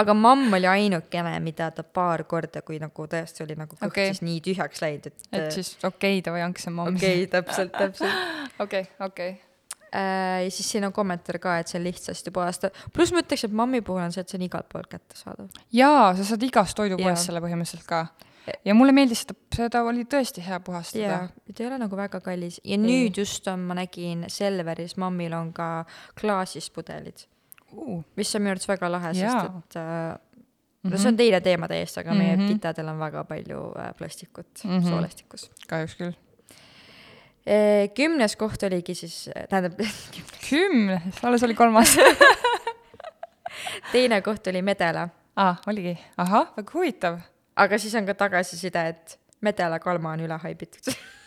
aga mamm oli ainukene, mida ta paar korda, kui nagu tõesti oli nagu kõht okay. siis nii tühjaks läinud, et et siis okei okay,, davai, andke see mammi. okei okay,, täpselt, täpselt. *laughs* okei, okei. ja siis siin on kommentaar ka, et see on lihtsasti puhasta, pluss ma ütleks, et mammi puhul on see, et see on igalt poolt kättesaadav. jaa, sa saad igast toidupoest selle põhimõtteliselt ka. Ja mulle meeldis seda, seda oli tõesti hea puhastada ta ei ole nagu väga kallis ja nüüd just on, ma nägin Selveris, mammil on ka klaasist pudelid, uh,. mis on minu arvates väga lahe, sest et äh, no see on teine teema täiesti, aga meie Mhm. titadel on väga palju äh, plastikut Mhm. soolestikus. kahjuks küll. kümnes koht oligi siis, tähendab, *laughs* kümnes, alles oli kolmas *laughs* teine koht oli Medela, aa, oligi, ahah, väga huvitav. Aga siis on ka tagasiside, et Medela kalma on üle haibitud. *laughs*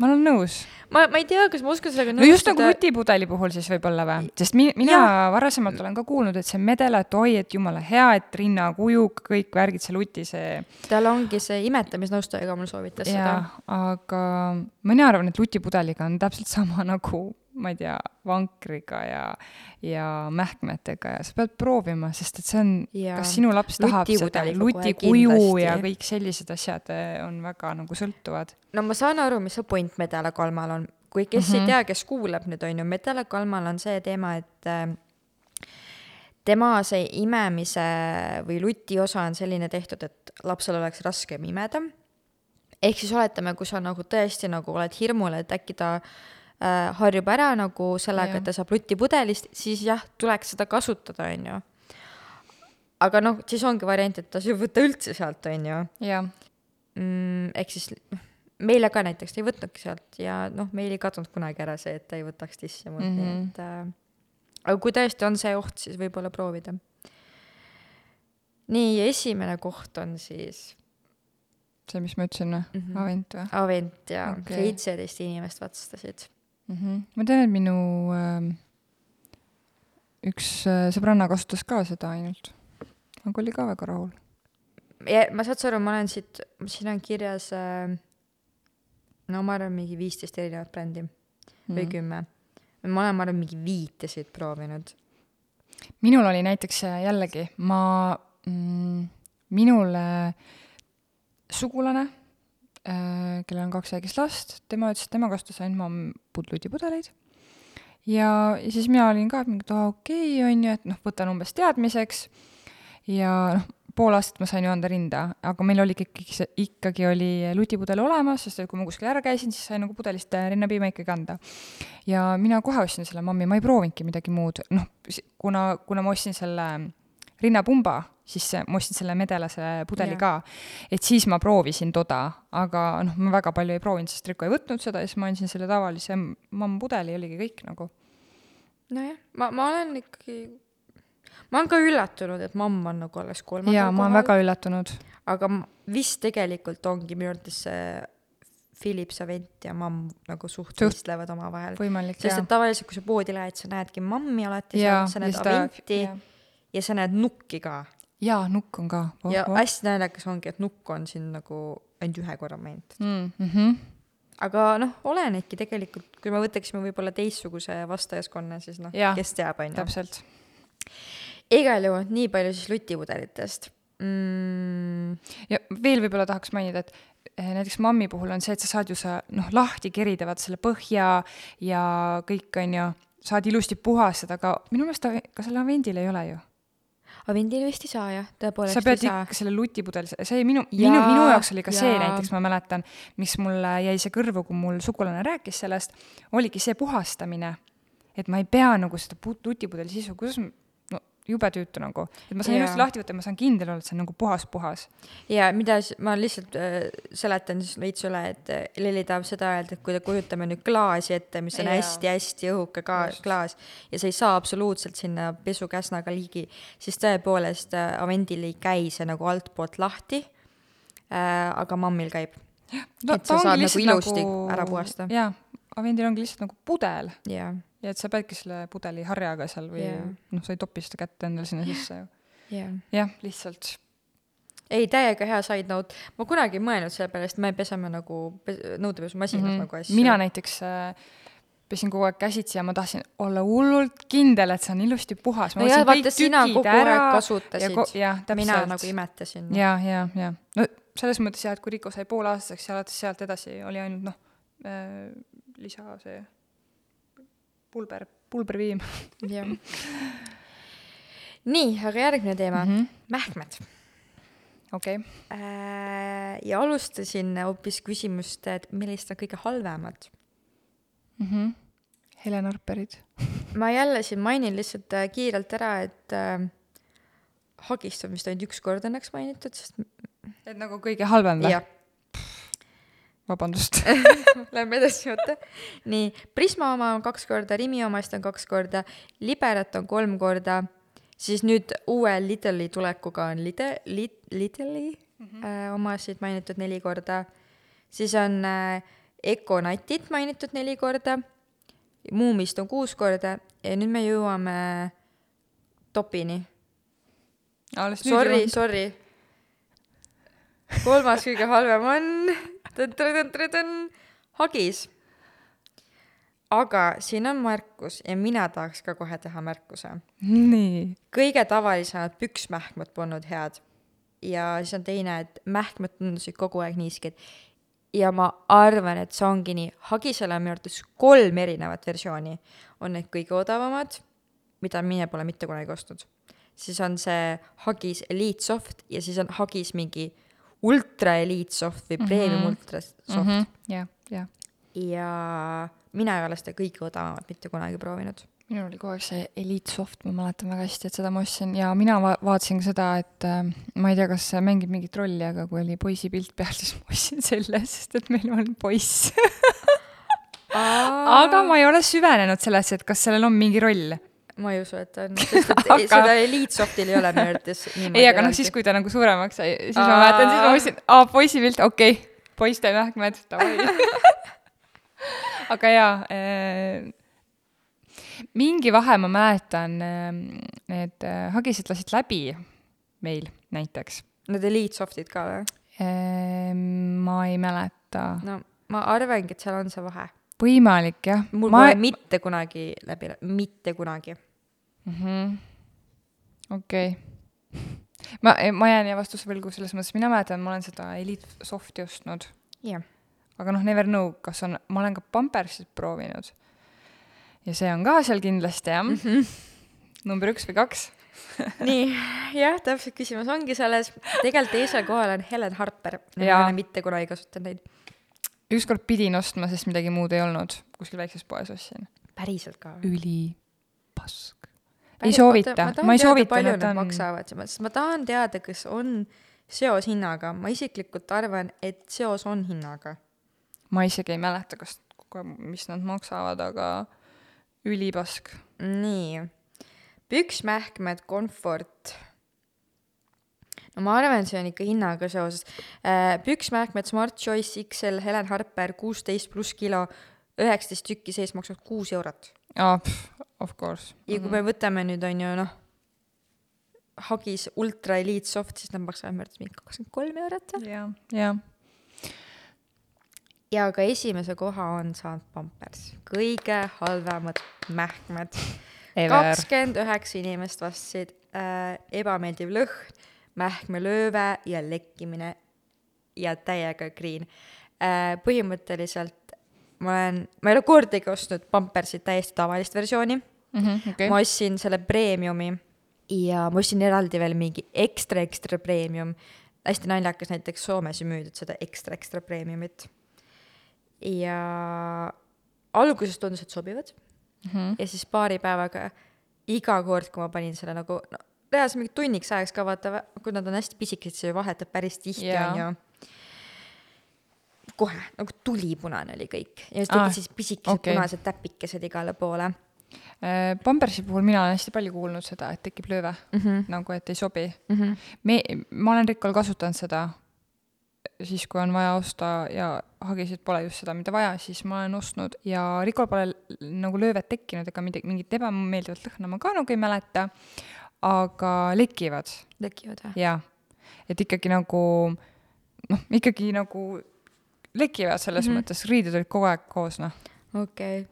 ma olen nõus. ma, ma ei tea, kas ma oskan sellega no just nagu lutipudeli puhul siis võib-olla või? sest mi-, mina ja. varasemalt olen ka kuulnud, et see medela, et oi, et jumala hea, et rinnakuju, kõik värgid, see luti, see tal ongi see imetamisnõustaja ka mul soovitas ja, seda. aga mina arvan, et lutipudeliga on täpselt sama nagu ma ei tea, vankriga ja, ja mähkmetega ja sa pead proovima, sest et see on, kas sinu laps tahab seda lutikuju ja kõik sellised asjad eh, on väga nagu sõltuvad. no ma saan aru, mis see point Medela Kalmal on, kui kes mm -hmm. ei mhm. tea, kes kuulab nüüd on ju, Medela Kalmal on see teema, et äh, tema see imemise või luti osa on selline tehtud, et lapsel oleks raskem imeda. ehk siis oletame, kui sa nagu tõesti nagu oled hirmul, et äkki ta äh, harjub ära nagu sellega, et ta saab lutipudelist, siis jah, tuleks seda kasutada, on ju. aga noh, siis ongi variant, et ta ei võta üldse sealt, on ju. Mm, ehk siis noh, meile ka näiteks ta ei võtnudki sealt ja noh, meil ei kadunud kunagi ära see, et ta ei võtaks tissi mult mm, -hmm. nii et äh, aga kui tõesti on see oht, siis võib-olla proovida. nii, esimene koht on siis see, mis ma ütlesin või mm -hmm.? Avent või? Avent jaa okay., seitseteist inimest vastasid mm. -hmm. ma tean, et minu äh, üks äh, sõbranna kasutas ka seda ainult, aga oli ka väga rahul. ja ma saad sa aru, ma olen siit, siin on kirjas äh, no ma arvan, mingi viisteist erinevat brändi mm või mhm. kümme. ma olen, ma arvan, mingi viitesid proovinud. minul oli näiteks äh, jällegi, ma mm,, minule sugulane Äh, kellel on kaks väikest last, tema ütles, et tema kasutas ainult mammutluidipudeleid. ja, ja siis mina olin ka mingi, et aa okei okay,, on ju, et noh, võtan umbes teadmiseks ja noh, pool aastat ma sain ju anda rinda, aga meil oli ikkagi, ikkagi oli lutipudel olemas, sest et kui ma kuskil ära käisin, siis sai nagu pudelist rinnapiima ikkagi anda. ja mina kohe ostsin selle mammi, ma ei proovinudki midagi muud, noh, kuna, kuna ma ostsin selle rinnapumba siis ma ostsin selle medelase pudeli yeah. ka. et siis ma proovisin toda, aga noh, ma väga palju ei proovinud, sest Riko ei võtnud seda ja siis ma andsin selle tavalise mammapudeli ja oligi kõik nagu. nojah, ma, ma olen ikkagi, ma olen ka üllatunud, et mamm on nagu alles kolmandal jaa, ma olen väga üllatunud. aga vist tegelikult ongi minu arvates see Philip Savent ja mamm nagu suht võistlevad omavahel. sest et tavaliselt, kui sa poodi lähed, sa näedki mammi alati sa näed Aventi ja, ja sa näed nukki ka jaa, nukk on ka oh,. ja oh. hästi naljakas ongi, et nukk on siin nagu ainult ühe korra mainitud mm. -hmm. aga noh, olenebki tegelikult, kui me võtaksime võib-olla teistsuguse vastajaskonna, siis noh, kes teab, on ju. täpselt. igal juhul nii palju siis lutipudelitest mm.. ja veel võib-olla tahaks mainida, et eh, näiteks mammi puhul on see, et sa saad ju sa noh, lahti kerida, vaata selle põhja ja kõik, on ju, saad ilusti puhastada, aga minu meelest ka sellel avendil ei ole ju Avendil vist ei saa jah, tõepoolest sa pead ikka selle lutipudeli, see minu, minu, minu jaoks oli ka ja. see näiteks, ma mäletan, miks mulle jäi see kõrvu, kui mul sugulane rääkis sellest, oligi see puhastamine. et ma ei pea nagu seda lutipudeli sisu, kuidas jube tüütu nagu, et ma saan ilusti lahti võtta ma saan kindel olla, et see on nagu puhas-puhas. ja mida ma lihtsalt äh, seletan siis veits üle, et äh, Lilli tahab seda öelda, et kui te kujutame nüüd klaasi ette, mis on hästi-hästi õhuke ka klaas ja sa ei saa absoluutselt sinna pesukäsnaga ligi, siis tõepoolest äh, Avendil ei käi see nagu altpoolt lahti äh,, aga mammil käib. et sa saad nagu ilusti nagu... ära puhastada. jaa, Avendil ongi lihtsalt nagu pudel. jah ja et sa peadki selle pudeli harjaga seal või yeah. noh, sa ei topi seda kätt endale sinna sisse ju jah, lihtsalt. ei, täiega hea side note, ma kunagi ei mõelnud selle peale, sest me peseme nagu nõudepesumasinas mm -hmm. nagu asju. mina näiteks äh, pesin kogu aeg käsitsi ja ma tahtsin olla hullult kindel, et see on ilusti puhas. no jah, vaata sina kogu aeg kasutasid ja, ko, mina nagu imetasin. ja, ja, ja no selles mõttes jah, et kui Riko sai pooleaastaseks ja alates sealt edasi oli ainult noh äh,, lisa see pulber, pulberpiim. jah. nii, aga järgmine teema mm, -hmm. mähkmed. okei okay.. Äh, ja alustasin hoopis küsimust, et millised on kõige halvemad mm? -hmm. Helen Arperid ma jälle siin mainin lihtsalt äh, kiirelt ära, et äh, hagist on vist ainult üks kord õnneks mainitud, sest et nagu kõige halvem või? Vabandust *laughs* Lähme edasi, oota. nii, Prisma oma on kaks korda, Rimi omast on kaks korda, Liberat on kolm korda, siis nüüd uue Lidli tulekuga on Lide-, Lid-, Lidli mm -hmm. äh, omasid mainitud neli korda, siis on äh, Econatit mainitud neli korda, Muumist on kuus korda ja nüüd me jõuame topini. alles nüüd Sorry, sorry. kolmas kõige halvem on hagis. aga siin on märkus ja mina tahaks ka kohe teha märkuse nii, kõige tavalisemad püksmähkmed polnud head ja siis on teine, et mähkmed tundusid kogu aeg niisked. ja ma arvan, et see ongi nii, hagisel on minu arvates kolm erinevat versiooni. on need kõige odavamad, mida mina pole mitte kunagi ostnud. siis on see Hagis Elite Soft ja siis on Hagis mingi ultra Elite Soft või Premium mm -hmm. Ultra Soft mm. -hmm. jah, jah. ja mina ei ole seda kõige odavamat mitte kunagi proovinud. minul oli kogu aeg see Elite Soft, ma mäletan väga hästi, et seda ma ostsin ja mina va- vaatasin ka seda, et äh, ma ei tea, kas see mängib mingit rolli, aga kui oli poisi pilt peal, *laughs* siis ma ostsin selle, sest et meil on poiss. *laughs* aga ma ei ole süvenenud sellesse, et kas sellel on mingi roll. Ma ei usu, et on, sest et Aga- seda Elite Softil ei ole minu arvates *laughs* niimoodi. ei, aga noh, siis kui ta nagu suuremaks sai, siis ma Aa. mäletan, siis ma mõtlesin, aa, poisi pilt, okei okay., poiste mähkmed, davai. *laughs* aga jaa äh,, mingi vahe ma mäletan need äh, hagised lasid läbi meil näiteks Need Elite Softid ka või? äh,. ma ei mäleta, no ma arvangi, et seal on see vahe. võimalik jah. mul ma pole mitte kunagi läbi, mitte kunagi. Okei. *laughs* ma, ma jään ja vastuse võlgu selles mõttes, mina mäletan, ma olen seda Elite Softi ostnud, jah. aga noh, never know, kas on, ma olen ka Pampersit proovinud. ja see on ka seal kindlasti jah mm. -hmm. number üks või kaks. *laughs* nii, jah, täpselt küsimus ongi selles, tegelikult teisel kohal on Helen Harper. ma ei ole mitte kunagi kasutanud neid. ükskord pidin ostma, sest midagi muud ei olnud, kuskil väikses poes ostsin. päriselt ka? ülipask. Ei soovita, ma ei soovita, need on, maksavad, sest ma tahan teada, kas on seos hinnaga. ma isiklikult arvan, et seos on hinnaga. ma isegi ei mäleta, kas, mis nad maksavad, aga ülipask. nii, püksmähkmed Comfort. no ma arvan, see on ikka hinnaga seoses. püksmähkmed Smart Choice XL Helen Harper kuusteist pluss kilo, üheksateist tükki sees maksavad kuus eurot. aa, of course. ja kui me võtame nüüd on ju noh, Hagis Ultra Elite Soft, siis nad maksavad arvates mingi kakskümmend kolm eurot. jah, jah. ja ka esimese koha on saanud Pampers, kõige halvemad mähkmed. Kakskümmend üheksa inimest vastasid äh,, ebameeldiv lõhn, mähkmelööve ja lekkimine ja täiega green äh,. põhimõtteliselt ma olen, ma ei ole kordagi ostnud Pampersit täiesti tavalist versiooni okei okay., ma ostsin selle premiumi ja ma ostsin eraldi veel mingi ekstra, ekstra premium. hästi naljakas, näiteks Soomes ei müüdud seda ekstra, ekstra premiumit. ja alguses tundus, et sobivad mm. -hmm. ja siis paari päevaga iga kord, kui ma panin selle nagu, no reaalselt mingi tunniks ajaks ka vaata, kui nad on hästi pisikesed, siis vahetab päris tihti Jaa. Kohe nagu tulipunane oli kõik ja siis Aa, tegid siis pisikesed okay. punased täpikesed igale poole Äh, Pampersi puhul mina olen hästi palju kuulnud seda, et tekib lööve mm. -hmm. nagu, et ei sobi. Mm -hmm. me, ma olen Rikol kasutanud seda siis, kui on vaja osta ja hagisid pole just seda, mida vaja, siis ma olen ostnud ja Rikol pole nagu löövet tekkinud ega midagi, mingit ebameeldivat lõhna ma ka nagu ei mäleta, aga lekivad tekivad või? jaa, et ikkagi nagu noh, ikkagi nagu lekivad selles mm. -hmm. mõttes, riided olid kogu aeg koos, noh. okei okay..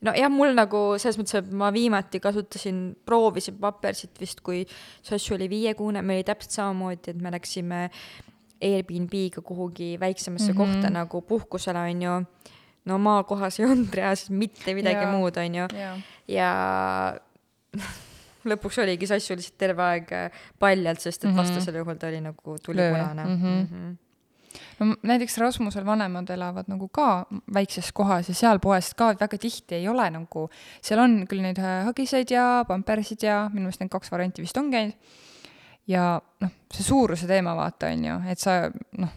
nojah, mul nagu selles mõttes, et ma viimati kasutasin, proovisin papersit vist, kui Sassu oli viiekuune, meil oli täpselt samamoodi, et me läksime Airbnb-ga kuhugi väiksemasse mm. -hmm. kohta nagu puhkusele, on ju. no maakohas ei olnud reaalselt mitte midagi ja. muud, on ju. jaa. ja lõpuks oligi Sassu lihtsalt terve aeg paljalt, sest et Mhm. vastasel juhul ta oli nagu tulipunane Mhm. mm. -hmm. No näiteks Rasmusel vanemad elavad nagu ka väikses kohas ja seal poes ka väga tihti ei ole nagu, seal on küll neid hagiseid ja pampersid ja minu meelest need kaks varianti vist ongi ainult. ja noh, see suuruse teema vaata on ju, et sa noh,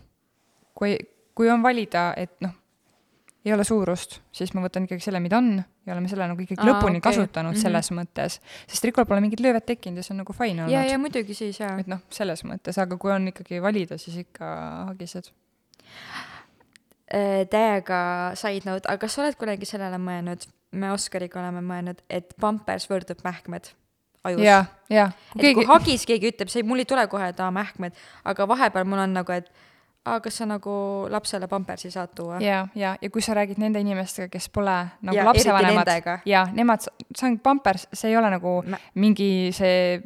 kui, kui on valida, et noh, ei ole suurust, siis ma võtan ikkagi selle, mida on ja oleme selle nagu ikkagi Aa, lõpuni okei. kasutanud Mhm. selles mõttes, sest Rikol pole mingit löövet tekkinud ja see on nagu fine olnud ja, ja muidugi siis jaa. et noh, selles mõttes, aga kui on ikkagi valida, siis ikka hagised. Äh, täiega side note, aga kas sa oled kunagi sellele mõelnud, me Oskariga oleme mõelnud, et pampers võrdub mähkmed ajus jaa, jaa. et keegi... kui hagis keegi ütleb, see mul ei tule kohe, et aa mähkmed, aga vahepeal mul on nagu, et aa, kas sa nagu lapsele pampersi saad tuua? ja, ja, ja kui sa räägid nende inimestega, kes pole nagu Ja ja, lapsevanemad ja nemad, see on pampers, see ei ole nagu Mä- mingi see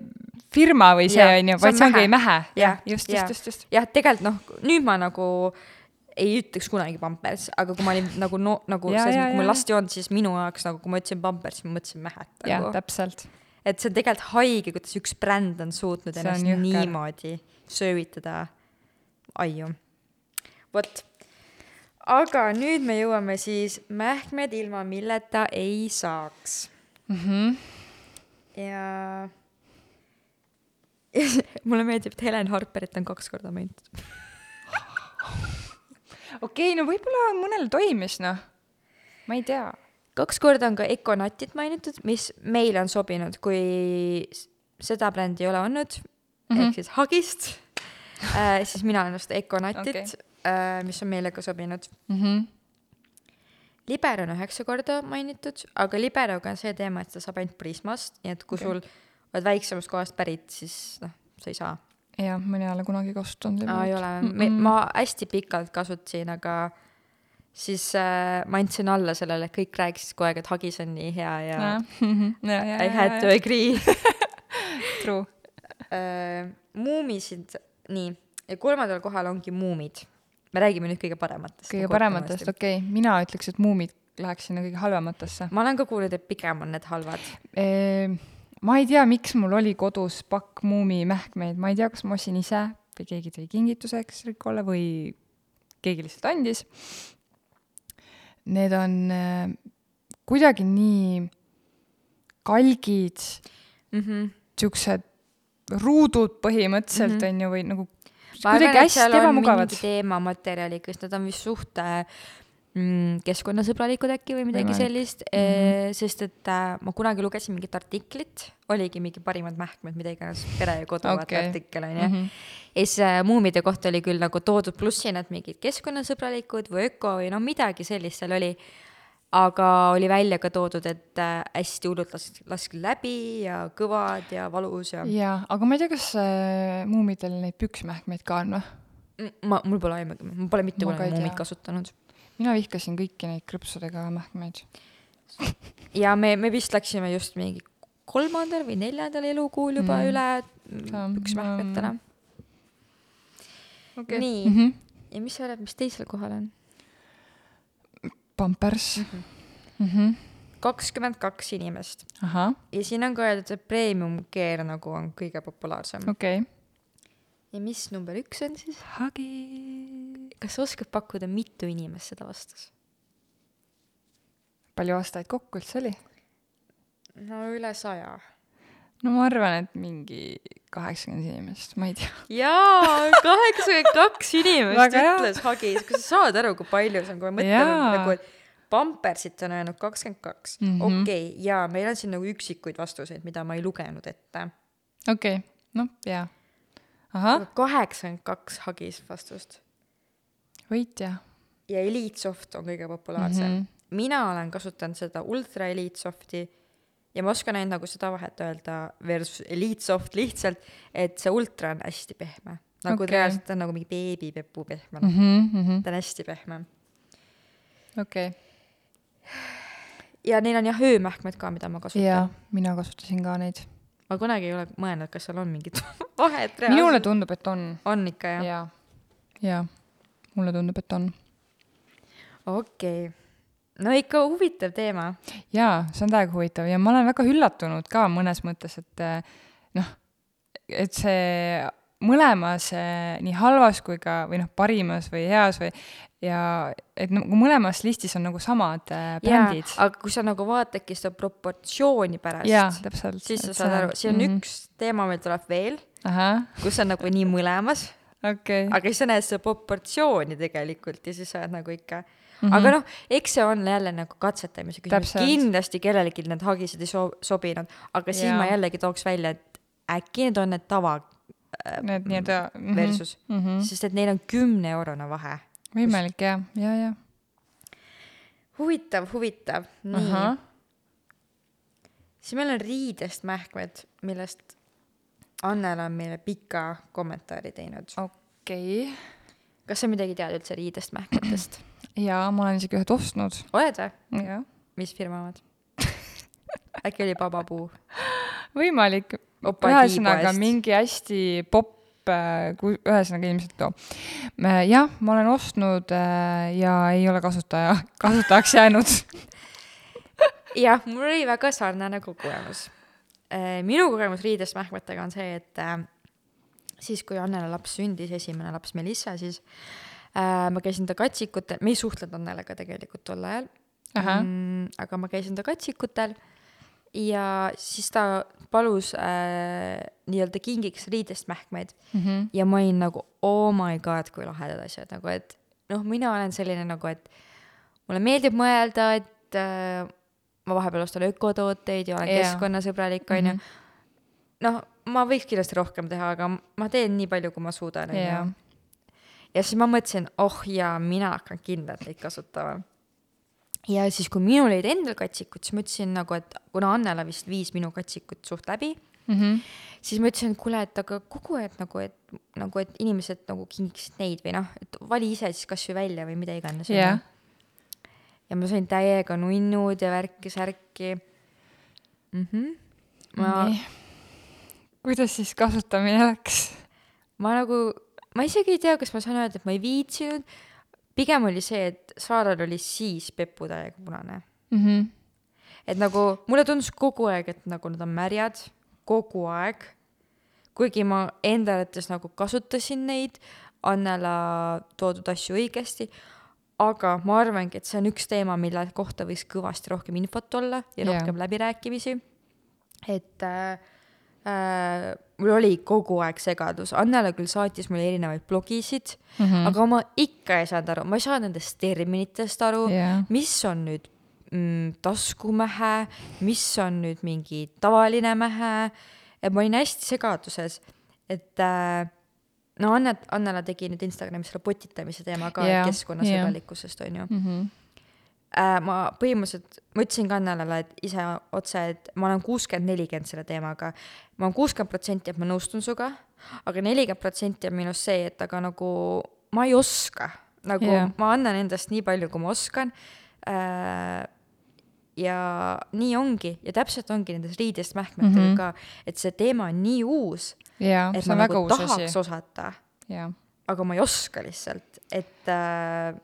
firma või see Jaa, on ju, see on vaid see ongi mähe. mähe. Jah, jah, just, just, just, just. jah, tegelikult noh, nüüd ma nagu ei ütleks kunagi pampers, aga kui ma olin nagu no nagu Jaa, selles mõttes, kui mul last ei olnud, siis minu jaoks nagu, kui ma ütlesin pampers, ma mõtlesin mähet jah, nagu. täpselt. et see on tegelikult haige, kuidas üks bränd on suutnud See ennast on niimoodi söövitada aiu. vot. aga nüüd me jõuame siis mähkmed, ilma milleta ei saaks. Mhm. ja *laughs* mulle meeldib, et Helen Harperit on kaks korda mainitud. *laughs* okei, no võib-olla mõnel toimis, noh. ma ei tea. kaks korda on ka Econatit mainitud, mis meile on sobinud, kui seda brändi ei ole olnud mm, -hmm. ehk siis Hagist äh,, siis mina olen ostnud Econatit okay., mis on meile ka sobinud. Mhm. liber on üheksa korda mainitud, aga liberoga on see teema, et ta saab ainult Prismast, nii et kui okay. sul oled väiksemast kohast pärit, siis noh, sa ei saa. jah, mina ei ole kunagi kasutanud aa, ei ole, ma hästi pikalt kasutasin, aga siis äh, ma andsin alla sellele, et kõik rääkisid kogu aeg, et Hagis on nii hea ja *laughs* ja, ja, I had to agree *laughs* True. äh,. muumisid, nii, ja kolmandal kohal ongi muumid. Me räägime nüüd kõige parematest. kõige parematest, okei okay., mina ütleks, et muumid läheks sinna kõige halvematesse. ma olen ka kuulnud, et pigem on need halvad. ma ei tea, miks mul oli kodus pakk muumimähkmeid, ma ei tea, kas ma ostsin ise või keegi tõi kingituseks Rikole või keegi lihtsalt andis. Need on äh, kuidagi nii kalgid, mm. -hmm. siuksed ruudud põhimõtteliselt Mhm. on ju, või nagu kuidagi hästi ebamugavad mingi. teemamaterjaliga, sest nad on vist suht äh, mm, keskkonnasõbralikud äkki või midagi Võimalik. sellist mm, -hmm. sest et äh, ma kunagi lugesin mingit artiklit, oligi mingi parimad mähkmed, mida iganes Pere ja Kodu okay. artikkel on ju mm. -hmm. ja siis muumide kohta oli küll nagu toodud plussina, et mingid keskkonnasõbralikud või öko või no midagi sellist seal oli. Aga oli välja ka toodud, et äh, hästi hullult las-, lasksid läbi ja kõvad ja valus ja jaa, aga ma ei tea, kas äh, muumidel neid püksmähkmeid ka on või? Mm, ma, mul pole aimugi, ma pole mitte kunagi tea. kasutanud. mina vihkasin kõiki neid krõpsudega mähkmeid. ja me, me vist läksime just mingi kolmandal või neljandal elukuul juba Mm. üle püksmähkmetele okay. Nii. mm. -hmm. ja mis sa arvad, mis teisel kohal on? Pampers Mhm. -hmm. kakskümmend kaks inimest ja siin on ka öeldud, et premium gear nagu on kõige populaarsem. okei okay.. ja mis number üks on siis? hagi. kas sa oskad pakkuda, mitu inimest seda vastas? palju vastajaid kokku üldse oli? no üle saja. No ma arvan, et mingi kaheksakümmend inimest, ma ei tea. jaa, kaheksakümmend kaks *laughs* inimest ütles Hagis, kas sa saad aru, kui palju see on, kui ma mõtlen Jaa. nagu, et Pampersit on öelnud kakskümmend kaks, Mhm. okei, jaa, meil on siin nagu üksikuid vastuseid, mida ma ei lugenud ette. okei okay., noh, jaa. kaheksakümmend kaks Hagis vastust võitja ja Elite Soft on kõige populaarsem mm. -hmm. mina olen kasutanud seda Ultra Elite Softi ja ma oskan ainult nagu seda vahet öelda versus Elite Soft lihtsalt, et see Ultra on hästi pehme. nagu okay. reaalselt on nagu mingi beebipepu pehme mm. -hmm, mm -hmm. ta on hästi pehme. okei okay., ja neil on jah öömähkmed ka, mida ma kasutan jaa. mina kasutasin ka neid. ma kunagi ei ole mõelnud, kas seal on mingit *laughs* vahet minule tundub, et on. on ikka jah? jaa, jaa, mulle tundub, et on. okei okay.. No ikka huvitav teema. jaa, see on täiega huvitav ja ma olen väga üllatunud ka mõnes mõttes, et eh, noh, et see mõlemas eh, nii halvas kui ka, või noh, parimas või heas või ja et nagu mõlemas listis on nagu samad eh, brändid. aga kui sa nagu vaatadki seda proportsiooni pärast siis sa saad aru, siin on mm -hmm. üks teema meil tuleb veel, kus on nagu nii mõlemas, okei. aga siis sa näed seda proportsiooni tegelikult ja siis sa oled nagu ikka mm. Mhm. -hmm. aga noh, eks see on jälle nagu katsetamise küsimus, kindlasti kellelegi need hagised ei so-, sobinud, aga siis Jaa. ma jällegi tooks välja, et äkki need on need tava äh, Need nii-öelda mhm, versus mm, mhm. -hmm. sest et neil on kümne eurone vahe. võimalik jah, ja, ja. huvitav, huvitav, nii. siis meil on riidest mähkmed, millest Annela on meile pika kommentaari teinud. okei okay.. kas sa midagi tead üldse riidest mähkmetest? Jaa, ma olen isegi ühed ostnud. oled või? mis firma omad *laughs* äkki oli Babapuu? võimalik. ühesõnaga mingi hästi popp äh, ku-, ühesõnaga ilmselt too. jah, ma olen ostnud äh, ja ei ole kasutaja, *laughs* kasutajaks jäänud *laughs* jah, mul oli väga sarnane kogemus. Äh, minu kogemus riidest mähkmetega on see, et siis, kui Annele laps sündis, esimene laps Melissa, siis äh, ma käisin ta katsikutel, me ei suhtlenud Annelega tegelikult tol ajal. Mm, aga ma käisin ta katsikutel ja siis ta palus äh, nii-öelda kingiks riidest mähkmeid mm. -hmm. ja ma olin nagu oh my god, kui lahedad asjad nagu, et noh, mina olen selline nagu, et mulle meeldib mõelda, et äh, ma vahepeal ostan ökotooteid ja olen yeah. keskkonnasõbralik, onju. Mhm. noh, ma võiks kindlasti rohkem teha, aga ma teen nii palju, kui ma suudan, onju. Ja siis ma mõtlesin, oh jaa, mina hakkan kindlalt neid kasutama ja siis, kui minul olid endal katsikud, siis ma ütlesin nagu, et kuna Annela vist viis minu katsikut suht läbi mm, -hmm. siis ma ütlesin, et kuule, et aga kogu aeg nagu, et nagu, et inimesed nagu kingiksid neid või noh, et vali ise siis kasvõi välja või mida iganes yeah.. ja ma sain täiega nunnud ja värki-särki mm. -hmm. ma. kuidas siis kasutamine läks? ma nagu, ma isegi ei tea, kas ma saan öelda, et ma ei viitsinud pigem oli see, et Saaral oli siis Pepu täiega punane mm. -hmm. et nagu mulle tundus kogu aeg, et nagu nad on märjad, kogu aeg. kuigi ma enda arvates nagu kasutasin neid, Annela toodud asju õigesti, aga ma arvangi, et see on üks teema, mille kohta võiks kõvasti rohkem infot olla ja yeah. rohkem läbirääkimisi. et äh, äh, mul oli kogu aeg segadus, Annela küll saatis mulle erinevaid blogisid mm, -hmm. aga ma ikka ei saanud aru, ma ei saanud nendest terminitest aru yeah., mis on nüüd mm, taskumähe, mis on nüüd mingi tavaline mähe, et ma olin hästi segaduses, et äh, no Annet, Annela tegi nüüd Instagramis selle potitamise teema ka yeah. keskkonnasõbralikkusest, on ju mm. -hmm ma põhimõtteliselt, ma ütlesin ka Annelale, et ise otse, et ma olen kuuskümmend, nelikümmend selle teemaga. ma olen kuuskümmend protsenti, et ma nõustun sinuga, aga nelikümmend protsenti on minus see, et aga nagu ma ei oska, nagu yeah. ma annan endast nii palju, kui ma oskan äh,. ja nii ongi ja täpselt ongi nendes riidest mähkmetega mm -hmm. ka, et see teema on nii uus yeah,. et ma nagu tahaks asi. osata yeah., aga ma ei oska lihtsalt, et äh,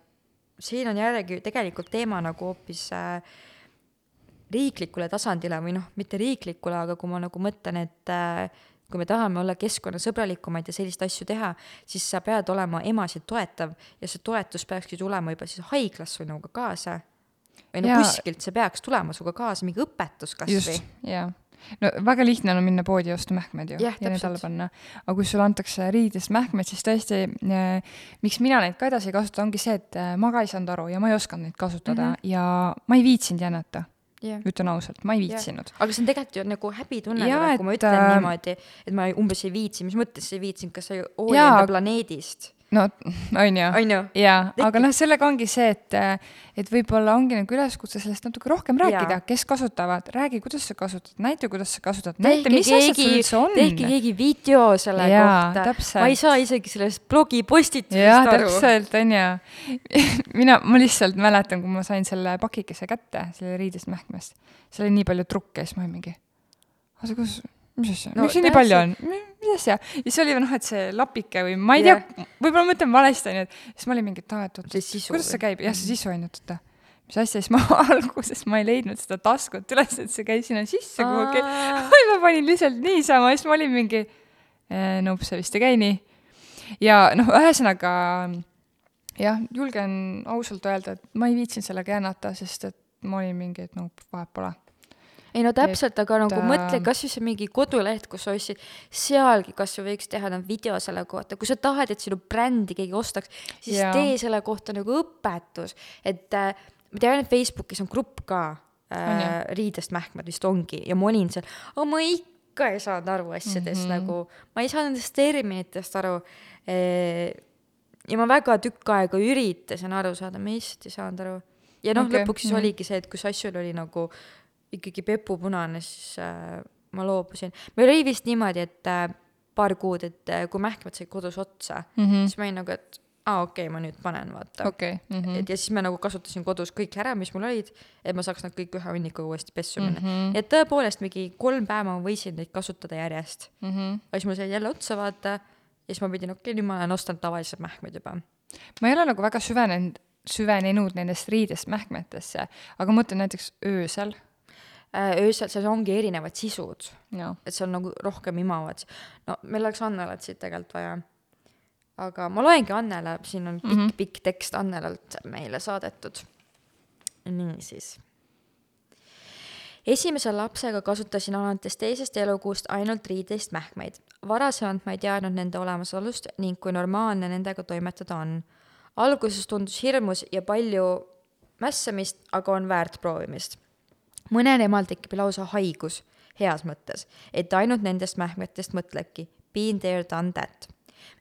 siin on jällegi tegelikult teema nagu hoopis äh, riiklikule tasandile või noh, mitte riiklikule, aga kui ma nagu mõtlen, et äh, kui me tahame olla keskkonnasõbralikumaid ja selliseid asju teha, siis sa pead olema emasid toetav ja see toetus peakski tulema juba siis haiglas sinuga kaasa. või no ja, kuskilt see peaks tulema sinuga kaasa, mingi õpetus kasvõi. jaa no väga lihtne on minna poodi ja osta mähkmeid ju ja, ja need alla panna. aga kui sulle antakse riidest mähkmed, siis tõesti äh,, miks mina neid ka edasi ei kasuta, ongi see, et äh, ma ka ei saanud aru ja ma ei osanud neid kasutada mm -hmm. ja ma ei viitsinud jännata yeah.. ütlen ausalt, ma ei viitsinud yeah.. aga see on tegelikult ju nagu häbitunne, kui ma ütlen äh, niimoodi, et ma umbes ei viitsi, mis mõttes ei viitsinud, kas sa hooli enda planeedist? No on ju, jaa, aga noh, sellega ongi see, et, et võib-olla ongi nagu üleskutse sellest natuke rohkem rääkida, kes kasutavad, räägi, kuidas sa kasutad, näita, kuidas sa kasutad, näita, mis asjad sul üldse on. tehke keegi video selle jaa, kohta, ma ei saa isegi sellest blogipostitusest aru. täpselt, on ju. *laughs* mina, ma lihtsalt mäletan, kui ma sain selle pakikese kätte, selle riidest mähkmest, seal oli nii palju trukke ja siis ma olin mingi, oota, kus mis asja? No,, miks siin nii palju on, mis asja? ja siis oli noh, et see lapike või ma ei yeah. tea, võib-olla mõtlen valesti, onju, et siis ma olin mingi, et aa, et oot, kuidas see käib, jah, see sisu on ju, et oota. Mis asja, siis ma *laughs* alguses ma ei leidnud seda taskut üles, et see käis sinna sisse kuhugi. ma panin lihtsalt niisama, siis ma olin mingi eh,, nope, see vist ei käi nii. ja noh, ühesõnaga jah, julgen ausalt öelda, et ma ei viitsinud sellega jännata, sest et ma olin mingi, et nope, vahet pole ei no täpselt, aga nagu äh... mõtle kasvõi see mingi koduleht, kus sa ostsid, sealgi kasvõi võiks teha nagu video selle kohta, kui sa tahad, et sinu brändi keegi ostaks, siis yeah. tee selle kohta nagu õpetus, et äh, ma tean, et Facebookis on grupp ka äh, riidest mähkmed vist ongi ja ma olin seal, aga ma ikka ei saanud aru asjadest mm -hmm. nagu, ma ei saanud nendest terminitest aru e ja ma väga tükk aega üritasin aru saada, ma lihtsalt ei saanud aru. ja noh okay., lõpuks siis mhm. oligi see, et kus asjul oli nagu ikkagi pepupunane, siis äh, ma loobusin. meil oli vist niimoodi, et äh, paar kuud, et äh, kui mähkmed said kodus otsa mm. -hmm. siis ma olin nagu, et aa okei okay,, ma nüüd panen, vaata okei, mhm. et ja siis ma nagu kasutasin kodus kõik ära, mis mul olid, et ma saaks nad kõik ühe hunnikuga uuesti pessu minna mm. -hmm. et tõepoolest mingi kolm päeva ma võisin neid kasutada järjest. Mhm. aga siis mul sai jälle otsa vaata ja siis ma pidin, okei okay,, nüüd ma olen ostnud tavalised mähkmed juba. ma ei ole nagu väga süvenenud, süvenenud nendest riidest mähkmetesse, aga ma mõtlen näiteks öösel. Äh, öösel seal ongi erinevad sisud, jaa. et seal nagu rohkem imavad. no meil oleks Annelat siit tegelikult vaja. aga ma loengi Annele, siin on pikk mm. -hmm. pikk tekst Annelalt meile saadetud. niisiis esimese lapsega kasutasin alates teisest elukuust ainult riideist mähkmeid. varasemalt ma ei teadnud nende olemasolust ning kui normaalne nendega toimetada on. alguses tundus hirmus ja palju mässamist, aga on väärt proovimist. Mõnel emal tekib lausa haigus, heas mõttes, et ainult nendest mähkmetest mõtlebki. Been there, done that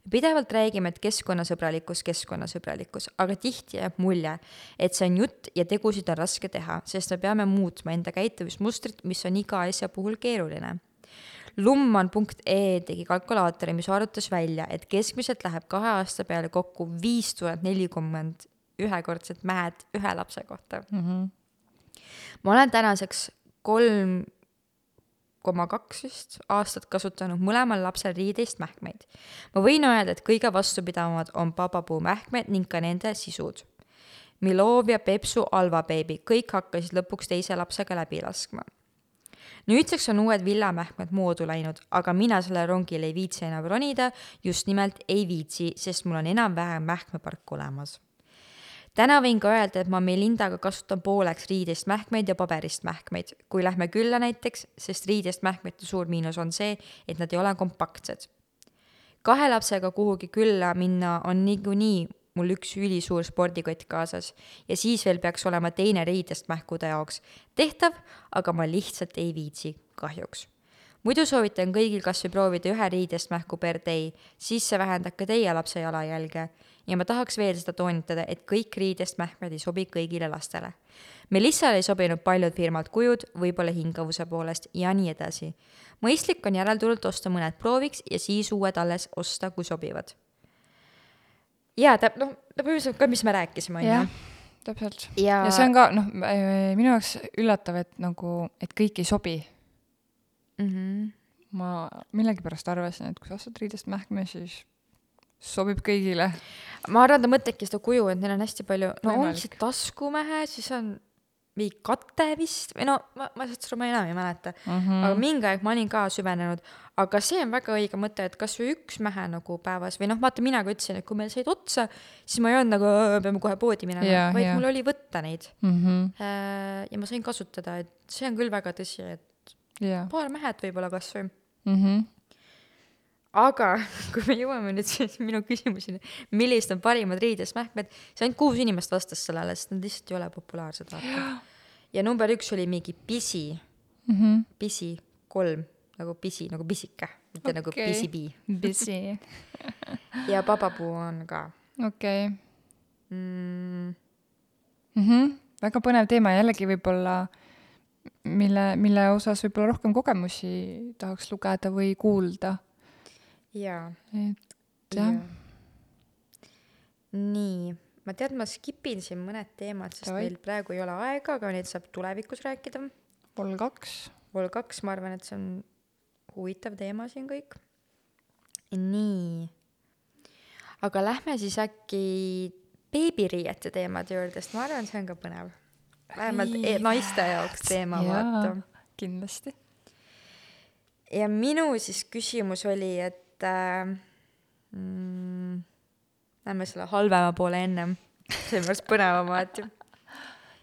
me pidevalt räägime, et keskkonnasõbralikkus, keskkonnasõbralikkus, aga tihti jääb mulje, et see on jutt ja tegusid on raske teha, sest me peame muutma enda käitumismustrit, mis on iga asja puhul keeruline. Lumman.ee tegi kalkulaatori, mis arvutas välja, et keskmiselt läheb kahe aasta peale kokku viis tuhat nelikümmend ühekordset mähed ühe lapse kohta. Ma olen tänaseks kolm koma kaks vist aastat kasutanud mõlemal lapsel riideist mähkmeid. ma võin öelda, et kõige vastupidavamad on Babapuu mähkmed ning ka nende sisud. Milov ja Pepsu Alva beebi, kõik hakkasid lõpuks teise lapsega läbi laskma. nüüdseks on uued villamähkmed moodu läinud, aga mina sellel rongil ei viitsi enam ronida, just nimelt ei viitsi, sest mul on enam-vähem mähkmepark olemas täna võin ka öelda, et ma Melindaga kasutan pooleks riidest mähkmeid ja paberist mähkmeid, kui lähme külla näiteks, sest riidest mähkmete suur miinus on see, et nad ei ole kompaktsed. kahe lapsega kuhugi külla minna on niikuinii mul üks ülisuur spordikott kaasas ja siis veel peaks olema teine riidest mähkude jaoks. tehtav, aga ma lihtsalt ei viitsi, kahjuks muidu soovitan kõigil kas või proovida ühe riidest mähku per day, siis see vähendab ka teie lapse jalajälge. Ja ma tahaks veel seda toonitada, et kõik riidest mähkmed ei sobi kõigile lastele. Melissale ei sobinud paljud firmad kujud, võib-olla hingavuse poolest ja nii edasi. mõistlik on järelturult osta mõned prooviks ja siis uued alles osta, kui sobivad. jaa, ta noh, põhimõtteliselt ka, mis me rääkisime, on ju., täpselt. ja, ja see on ka noh, minu jaoks üllatav, et nagu, et kõik ei sobi. mm. -hmm. ma millegipärast arvasin, et kui sa ostad riidest mähkme, siis sobib kõigile. ma arvan, ta mõtlebki seda kuju, et neil on hästi palju, no on see taskumehe, siis on mingi kate vist või no ma, ma lihtsalt seda ma enam ei mäleta mm. -hmm. aga mingi aeg ma olin ka süvenenud, aga see on väga õige mõte, et kasvõi üks mähe nagu päevas või noh, vaata mina ka ütlesin, et kui meil said otsa, siis ma ei olnud nagu "Õ, peame kohe poodi minema Jaa, vaid jaa. mul oli võtta neid Mhm. Äh, ja ma sain kasutada, et see on küll väga tõsi, et jaa. paar mehet võib-olla kasvõi. Mhm. Aga *laughs* kui me jõuame nüüd siis minu küsimuseni, millised on parimad riidest mähkmed, siis ainult kuus inimest vastas sellele, sest nad lihtsalt ei ole populaarsed, vaata. ja number üks oli mingi pisi, Mhm. pisi kolm, nagu pisi, nagu pisike, mitte okay. nagu pisipi. Busy. ja papapuu on ka okei mm,. mhm. väga põnev teema jällegi võib-olla, mille, mille osas võib-olla rohkem kogemusi tahaks lugeda või kuulda. jaa. et jah, nii, ma tean, ma skip in siin mõned teemad, sest Davai. meil praegu ei ole aega, aga neid saab tulevikus rääkida pool kaks. Vol kaks, ma arvan, et see on huvitav teema siin kõik. nii. aga lähme siis äkki beebiriiete teemade juurde, sest ma arvan, see on ka põnev. vähemalt e naiste jaoks teema, vaata. kindlasti. ja minu siis küsimus oli, et äh, mm, lähme selle halvema poole ennem, see on minu arust põnevam alati.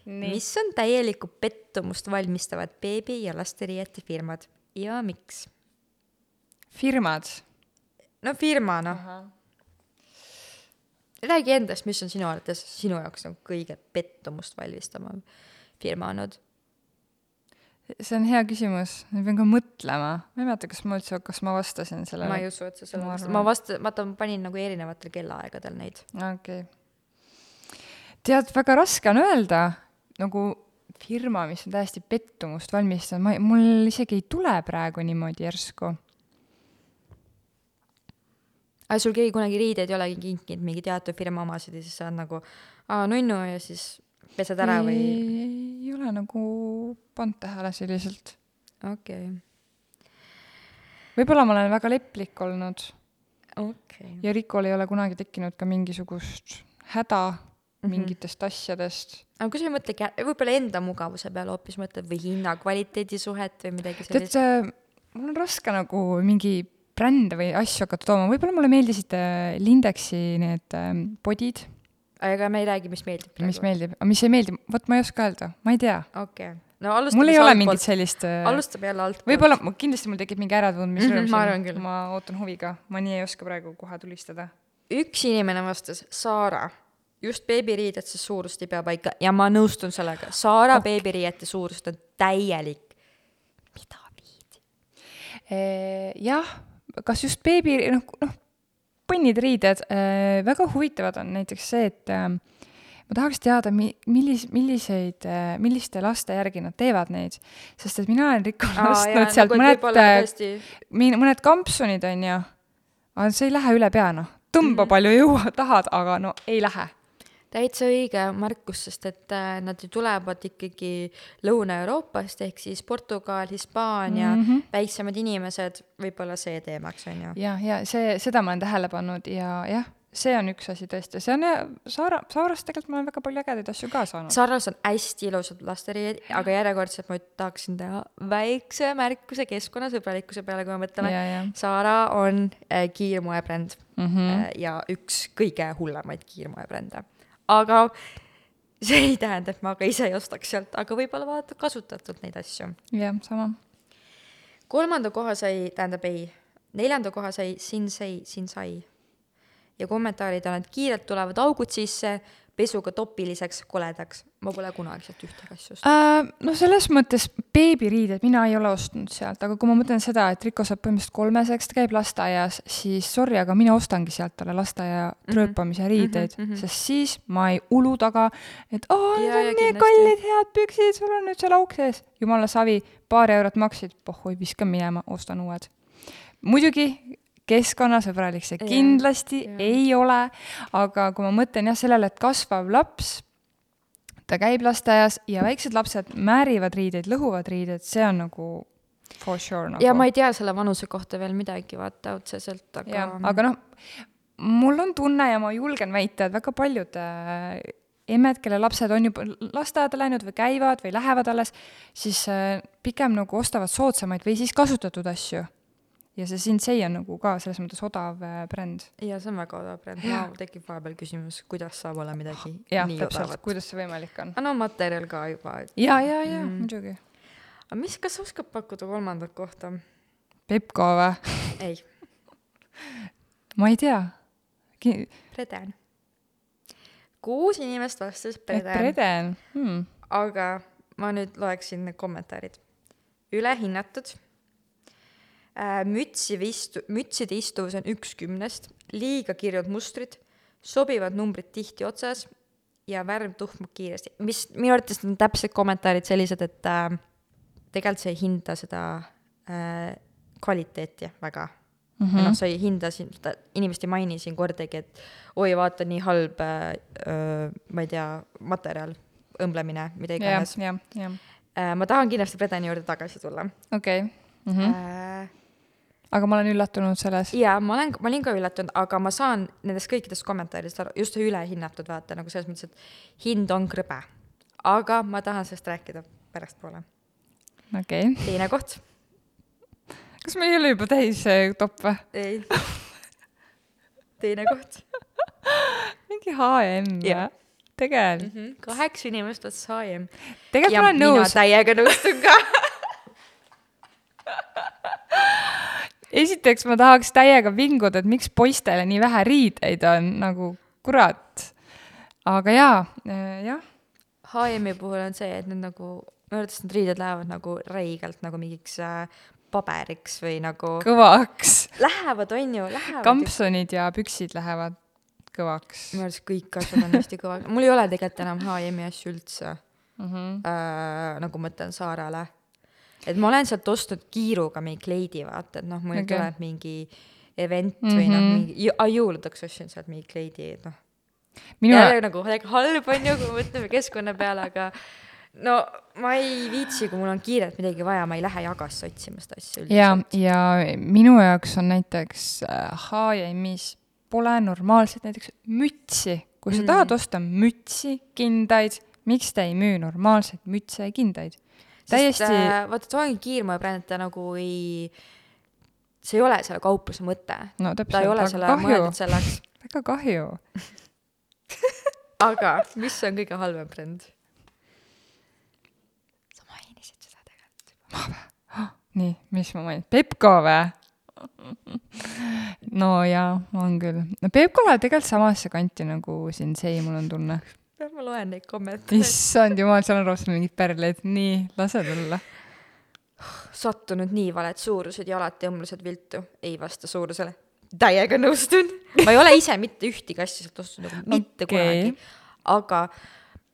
mis on täielikku pettumust valmistavad beebi- ja lasteriiete firmad ja miks? firmad. no firma noh, räägi endast, mis on sinu arvates sinu jaoks nagu kõige pettumust valmistavam firma olnud? See on hea küsimus, ma pean ka mõtlema. ma ei mäleta, kas ma üldse, kas ma vastasin sellele. ma ei usu, et sa selle arvan- ma vasta-, vaata, ma panin nagu erinevatel kellaaegadel neid. okei okay.. tead, väga raske on öelda nagu firma, mis on täiesti pettumust valmistanud, ma, mul isegi ei tule praegu niimoodi järsku. aga sul keegi kunagi riideid ei olegi kinkinud, mingi teatud firma omasid ja siis sa oled nagu aa, nunnu ja siis pesed ära või? ei ole nagu pannud tähele selliselt. okei, võib-olla ma olen väga leplik olnud okei. ja Rikol ei ole kunagi tekkinud ka mingisugust häda Mhm. mingitest asjadest. aga kui sa ei mõtle, võib-olla enda mugavuse peale hoopis mõtled või hinna-kvaliteedi suhet või midagi tead sellist?, mul on raske nagu mingi brände või asju hakata tooma, võib-olla mulle meeldisid äh, Lindexi need ähm, podid, aga me ei räägi, mis meeldib mis. meeldib, aga mis ei meeldi, vot ma ei oska öelda, ma ei tea. okei, no alustame mul ei ole mingit sellist äh, alustame jälle altpoolt. võib-olla, kindlasti mul tekib mingi äratundmisrõõm Mhm, ma arvan küll. ma ootan huviga, ma nii ei oska praegu kohe tulistada. üks inimene vastas, Saara, just beebiriidete suurust ei pea paika ja ma nõustun sellega, Saara okay. beebiriiete suurust on täielik. mida viidi? jah, kas just beebi, noh, noh, põnnid riided, väga huvitavad on näiteks see, et äh, ma tahaks teada, mi-, millis-, milliseid, milliste laste järgi nad teevad neid, sest et mina olen Rikole ostnud sealt mõned, tõesti min-, mõned kampsunid, on ju, aga see ei lähe üle pea, noh. tõmba mm -hmm. palju jõuad, tahad, aga no ei lähe. Täitsa õige märkus, sest et äh, nad ju tulevad ikkagi Lõuna-Euroopast ehk siis Portugal, Hispaania mm. -hmm. väiksemad inimesed, võib-olla see teemaks on ju. ja, ja see, seda ma olen tähele pannud ja jah, see on üks asi tõesti, see on Saara, Saarast tegelikult ma olen väga palju ägedaid asju ka saanud. Sarnas on hästi ilusad lasteriied, aga järjekordselt ma tahaksin teha väikse märkuse keskkonnasõbralikkuse peale, kui me mõtleme. Zara on äh, kiirmoebränd mm. mm. -hmm. äh, ja üks kõige hullemaid kiirmoebrände. Aga see ei tähenda, et ma ka ise ei ostaks sealt, aga võib-olla vaadata kasutatult neid asju. jah, sama. kolmanda koha sai, tähendab ei, neljanda koha sai Sinsei, Sinsai. ja kommentaarid on, et kiirelt tulevad augud sisse, pesuga topiliseks, koledaks. ma pole kunagi sealt ühtegi asja ostnud. Uh, no selles mõttes beebiriided mina ei ole ostnud sealt, aga kui ma mõtlen seda, et Riko saab põhimõtteliselt kolmeseks, ta käib lasteaias, siis sorry, aga mina ostangi sealt talle lasteaia trööpamise riideid mm. -hmm. sest siis ma ei ulu taga, et aa, need on nii kallid head püksid, sul on nüüd seal auk sees. jumala savi, paar eurot maksid, pohhui, viskan minema, ostan uued. muidugi keskkonnasõbralik see kindlasti jaa. ei ole, aga kui ma mõtlen jah sellele, et kasvav laps ta käib lasteaias ja väiksed lapsed määrivad riideid, lõhuvad riideid, see on nagu for sure nagu. ja ma ei tea selle vanuse kohta veel midagi, vaata otseselt, aga aga noh, mul on tunne ja ma julgen väita, et väga paljud äh, emmed, kelle lapsed on juba lasteaeda läinud või käivad või lähevad alles, siis äh, pigem nagu ostavad soodsamaid või siis kasutatud asju. Ja see Sinsei on nagu ka selles mõttes odav äh, bränd. ja see on väga odav bränd, mul tekib vahepeal küsimus, kuidas saab olla midagi jah, nii täpselt, odavat. kuidas see võimalik on. no materjal ka juba, et ja, ja, ja Mm. muidugi. aga mis, kas sa oskad pakkuda kolmandat kohta? Pepko või? ei, *laughs* ma ei tea Ki- Preden. kuus inimest vastas Preden, Preden hmm., aga ma nüüd loeksin need kommentaarid. ülehinnatud äh,, mütside istu-, mütside istuvus on üks kümnest, liiga kirjud mustrid, sobivad numbrid tihti otsas ja värv tuhmub kiiresti, mis minu arvates on täpselt kommentaarid sellised, et äh, tegelikult sa ei hinda seda äh, kvaliteeti väga mm. -hmm. noh, sa ei hinda siin, inimesed ei maini siin kordagi, et oi, vaata, nii halb äh,, ma ei tea, materjal, õmblemine, mida iganes. jah, jah, Äh, ma tahan kindlasti Predani juurde tagasi tulla okei okay. mm. -hmm. äh,. Aga ma olen üllatunud selles. ja ma olen, ma olin ka üllatunud, aga ma saan nendest kõikidest kommentaaridest aru, just see ülehinnatud vaata nagu selles mõttes, et hind on krõbe. aga ma tahan sellest rääkida pärastpoole. okei okay., teine koht, kas meil ei ole juba täis see top või? ei. *laughs* teine koht mingi HM või? tegelikult, mm. -hmm. kaheksa inimest vastas HM. tegelikult ma olen mina nõus, täiega nõustun ka. *laughs* esiteks ma tahaks täiega vinguda, et miks poistele nii vähe riideid on, nagu kurat. aga jaa, jah, HM-i puhul on see, et need nagu arvates need riided lähevad nagu räigelt nagu mingiks äh, paberiks või nagu kõvaks. lähevad, on ju, lähevad. kampsunid ja püksid lähevad kõvaks minu arust kõik asjad on hästi kõvad, mul ei ole tegelikult enam H&M-i asju üldse mm. -hmm. äh,, nagu ma mõtlen Saarale. Et ma olen sealt ostnud kiiruga mingi kleidi, vaata, et noh, mul okay. tuleb mingi event mm -hmm. või noh, Mhm. mingi, jõuludeks ostsin sealt mingi kleidi, et noh. minu, jälle nagu halb on ju, kui me mõtleme keskkonna peale, aga no ma ei viitsi, kui mul on kiirelt midagi vaja, ma ei lähe jagasse otsima seda asja ja üldiselt., ja minu jaoks on näiteks äh, H&M-is pole normaalset näiteks mütsi. kui sa Mm. tahad osta mütsi, kindaid, miks te ei müü normaalseid mütse ja kindaid? Täiesti äh, vaata, too ongi kiirmoebränd, ta nagu ei, see ei ole selle kaupluse mõte. no ta ei ole selle mõeldud, selleks. *laughs* väga kahju. *laughs* aga mis on kõige halvem bränd? sa mainisid seda tegelikult. nii, mis ma mainin, Pepko või? *laughs* no jaa, on küll. no Pepko läheb tegelikult samasse kanti nagu Sensei, mul on tunne. Ma loen neid kommentaare. issand jumal, seal on rohkem mingid pärleid, nii, lase tulla. sattunud nii valed suurused ja alati õmblused viltu. ei vasta suurusele. täiega nõustun. ma ei ole ise mitte ühtegi asja sealt ostnud nagu mitte okay. kunagi. aga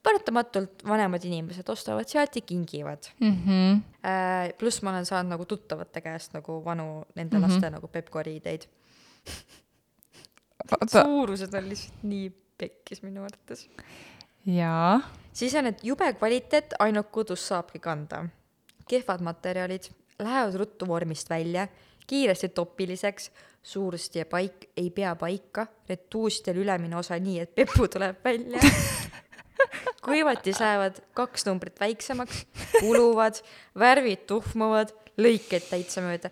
paratamatult vanemad inimesed ostavad sealt ja kingivad. Mhm. Äh, pluss ma olen saanud nagu tuttavate käest nagu vanu nende mm -hmm. laste nagu Pepko riideid. vaata, suurused on lihtsalt nii pekkis minu arvates. jaa, siis on, et jube kvaliteet ainult kodus saabki kanda. kehvad materjalid, lähevad ruttu vormist välja, kiiresti topiliseks, suurust ja paik ei pea paika, retuustel ülemine osa nii, et pepu tuleb välja. *laughs* kuivatis lähevad kaks numbrit väiksemaks, kuluvad, värvid tuhmuvad, lõiked täitsa mööda.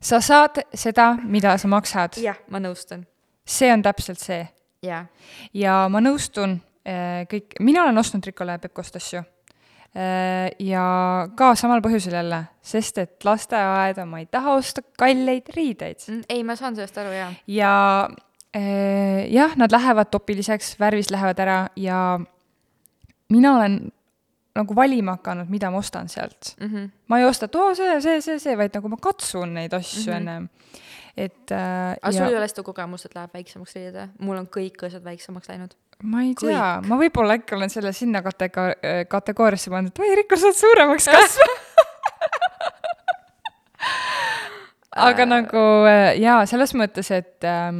sa saad seda, mida sa maksad. jah, ma nõustun. see on täpselt see. ja ma nõustun kõik, mina olen ostnud Ricole Pepkost asju. ja ka samal põhjusel jälle, sest et lasteaeda ma ei taha osta kalleid riideid. Mm, ei, ma saan sellest aru, jaa. ja eh, jah, nad lähevad topiliseks, värvis lähevad ära ja mina olen nagu valima hakanud, mida ma ostan sealt. Mm -hmm. ma ei osta, et oo, see, see, see, see, vaid nagu ma katsun neid asju Mhm. ennem. et äh, aga sul ja ei ole seda kogemust, et läheb väiksemaks riided või? mul on kõik asjad väiksemaks läinud. Ma ei tea, ma võib-olla äkki olen selle sinna katega-, kategooriasse pannud, et oi, Rikko, sa oled suuremaks kasvanud. *laughs* aga nagu äh, jaa, selles mõttes, et ähm,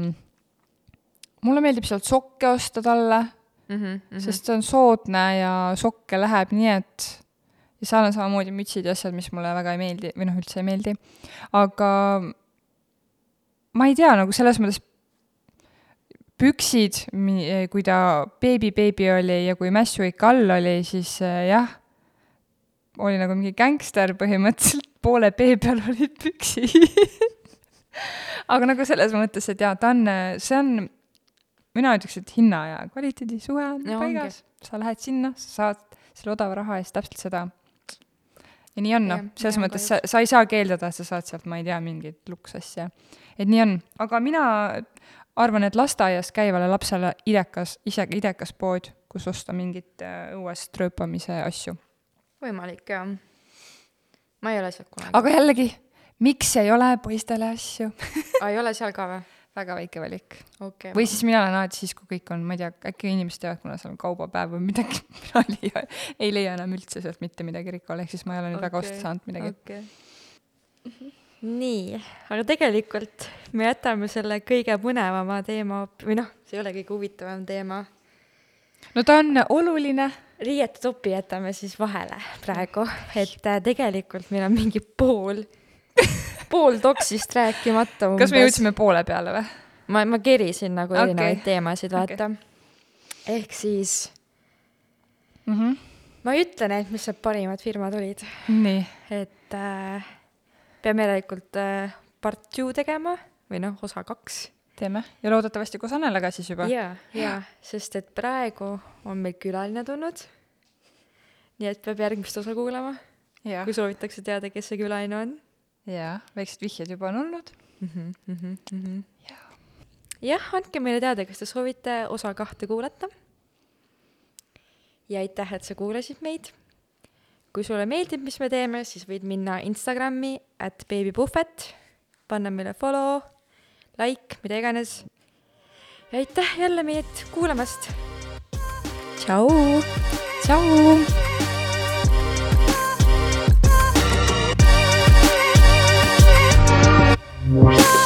mulle meeldib sealt sokke osta talle Mm -hmm. sest see on soodne ja sokke läheb nii, et ja seal on samamoodi mütsid ja asjad, mis mulle väga ei meeldi või noh, üldse ei meeldi. aga ma ei tea, nagu selles mõttes püksid, kui ta beebi beebi oli ja kui Mässu ikka all oli, siis äh, jah, oli nagu mingi gängster põhimõtteliselt, *laughs* poole pee peal olid püksid. *laughs* aga nagu selles mõttes, et jaa, ta on, see on mina ütleks, et hinna ja kvaliteedi suhe on Ja paigas, sa lähed sinna, sa saad selle odava raha eest täpselt seda. ja nii on noh selles mõttes sa, sa ei saa keeldada, et sa saad sealt, ma ei tea, mingit luksasja. et nii on, aga mina arvan, et lasteaias käivale lapsele idekas, isegi idekas pood, kus osta mingit äh, õuest rööpamise asju. võimalik jaa. ma ei ole sealt kunagi. aga jällegi, miks ei ole poistele asju? aa, ei ole seal ka või? väga väike valik. okei. või siis mina olen alati siis, kui kõik on, ma ei tea, äkki inimesed teavad, kuna seal on kaubapäev või midagi, *laughs* mina ei leia, ei leia enam üldse sealt mitte midagi Rikole, ehk siis ma ei ole nüüd väga Okei, osta saanud midagi. okei. nii, aga tegelikult me jätame selle kõige põnevama teema või noh, see ei ole kõige huvitavam teema. no ta on oluline. riiete topi jätame siis vahele praegu, et äh, tegelikult meil on mingi pool, pool toksist rääkimata umbes. *laughs* kas me jõudsime poole peale või? ma, ma kerisin nagu Okei. erinevaid teemasid, vaata okay.. ehk siis Mm -hmm. ma ei ütle neid, mis need parimad firmad olid, nii, et äh, peame järelikult äh, part two tegema või noh, osa kaks. teeme ja loodetavasti koos Annelaga siis juba. ja, ja, sest et praegu on meil külaline tulnud. nii et peab järgmist osa kuulama, ja kui, soovitakse teada, kes see külaline on ja väiksed vihjed juba on olnud. mm. -hmm, mm -hmm. jah, andke meile teada, kas te soovite osa kahte kuulata. ja aitäh, et sa kuulasid meid. Kui sulle meeldib, mis me teeme, siis võid minna Instagrami, at beebipuhvet, panna meile follow, like, mida iganes. ja aitäh jälle meid kuulamast. tšau. tšau. Wow.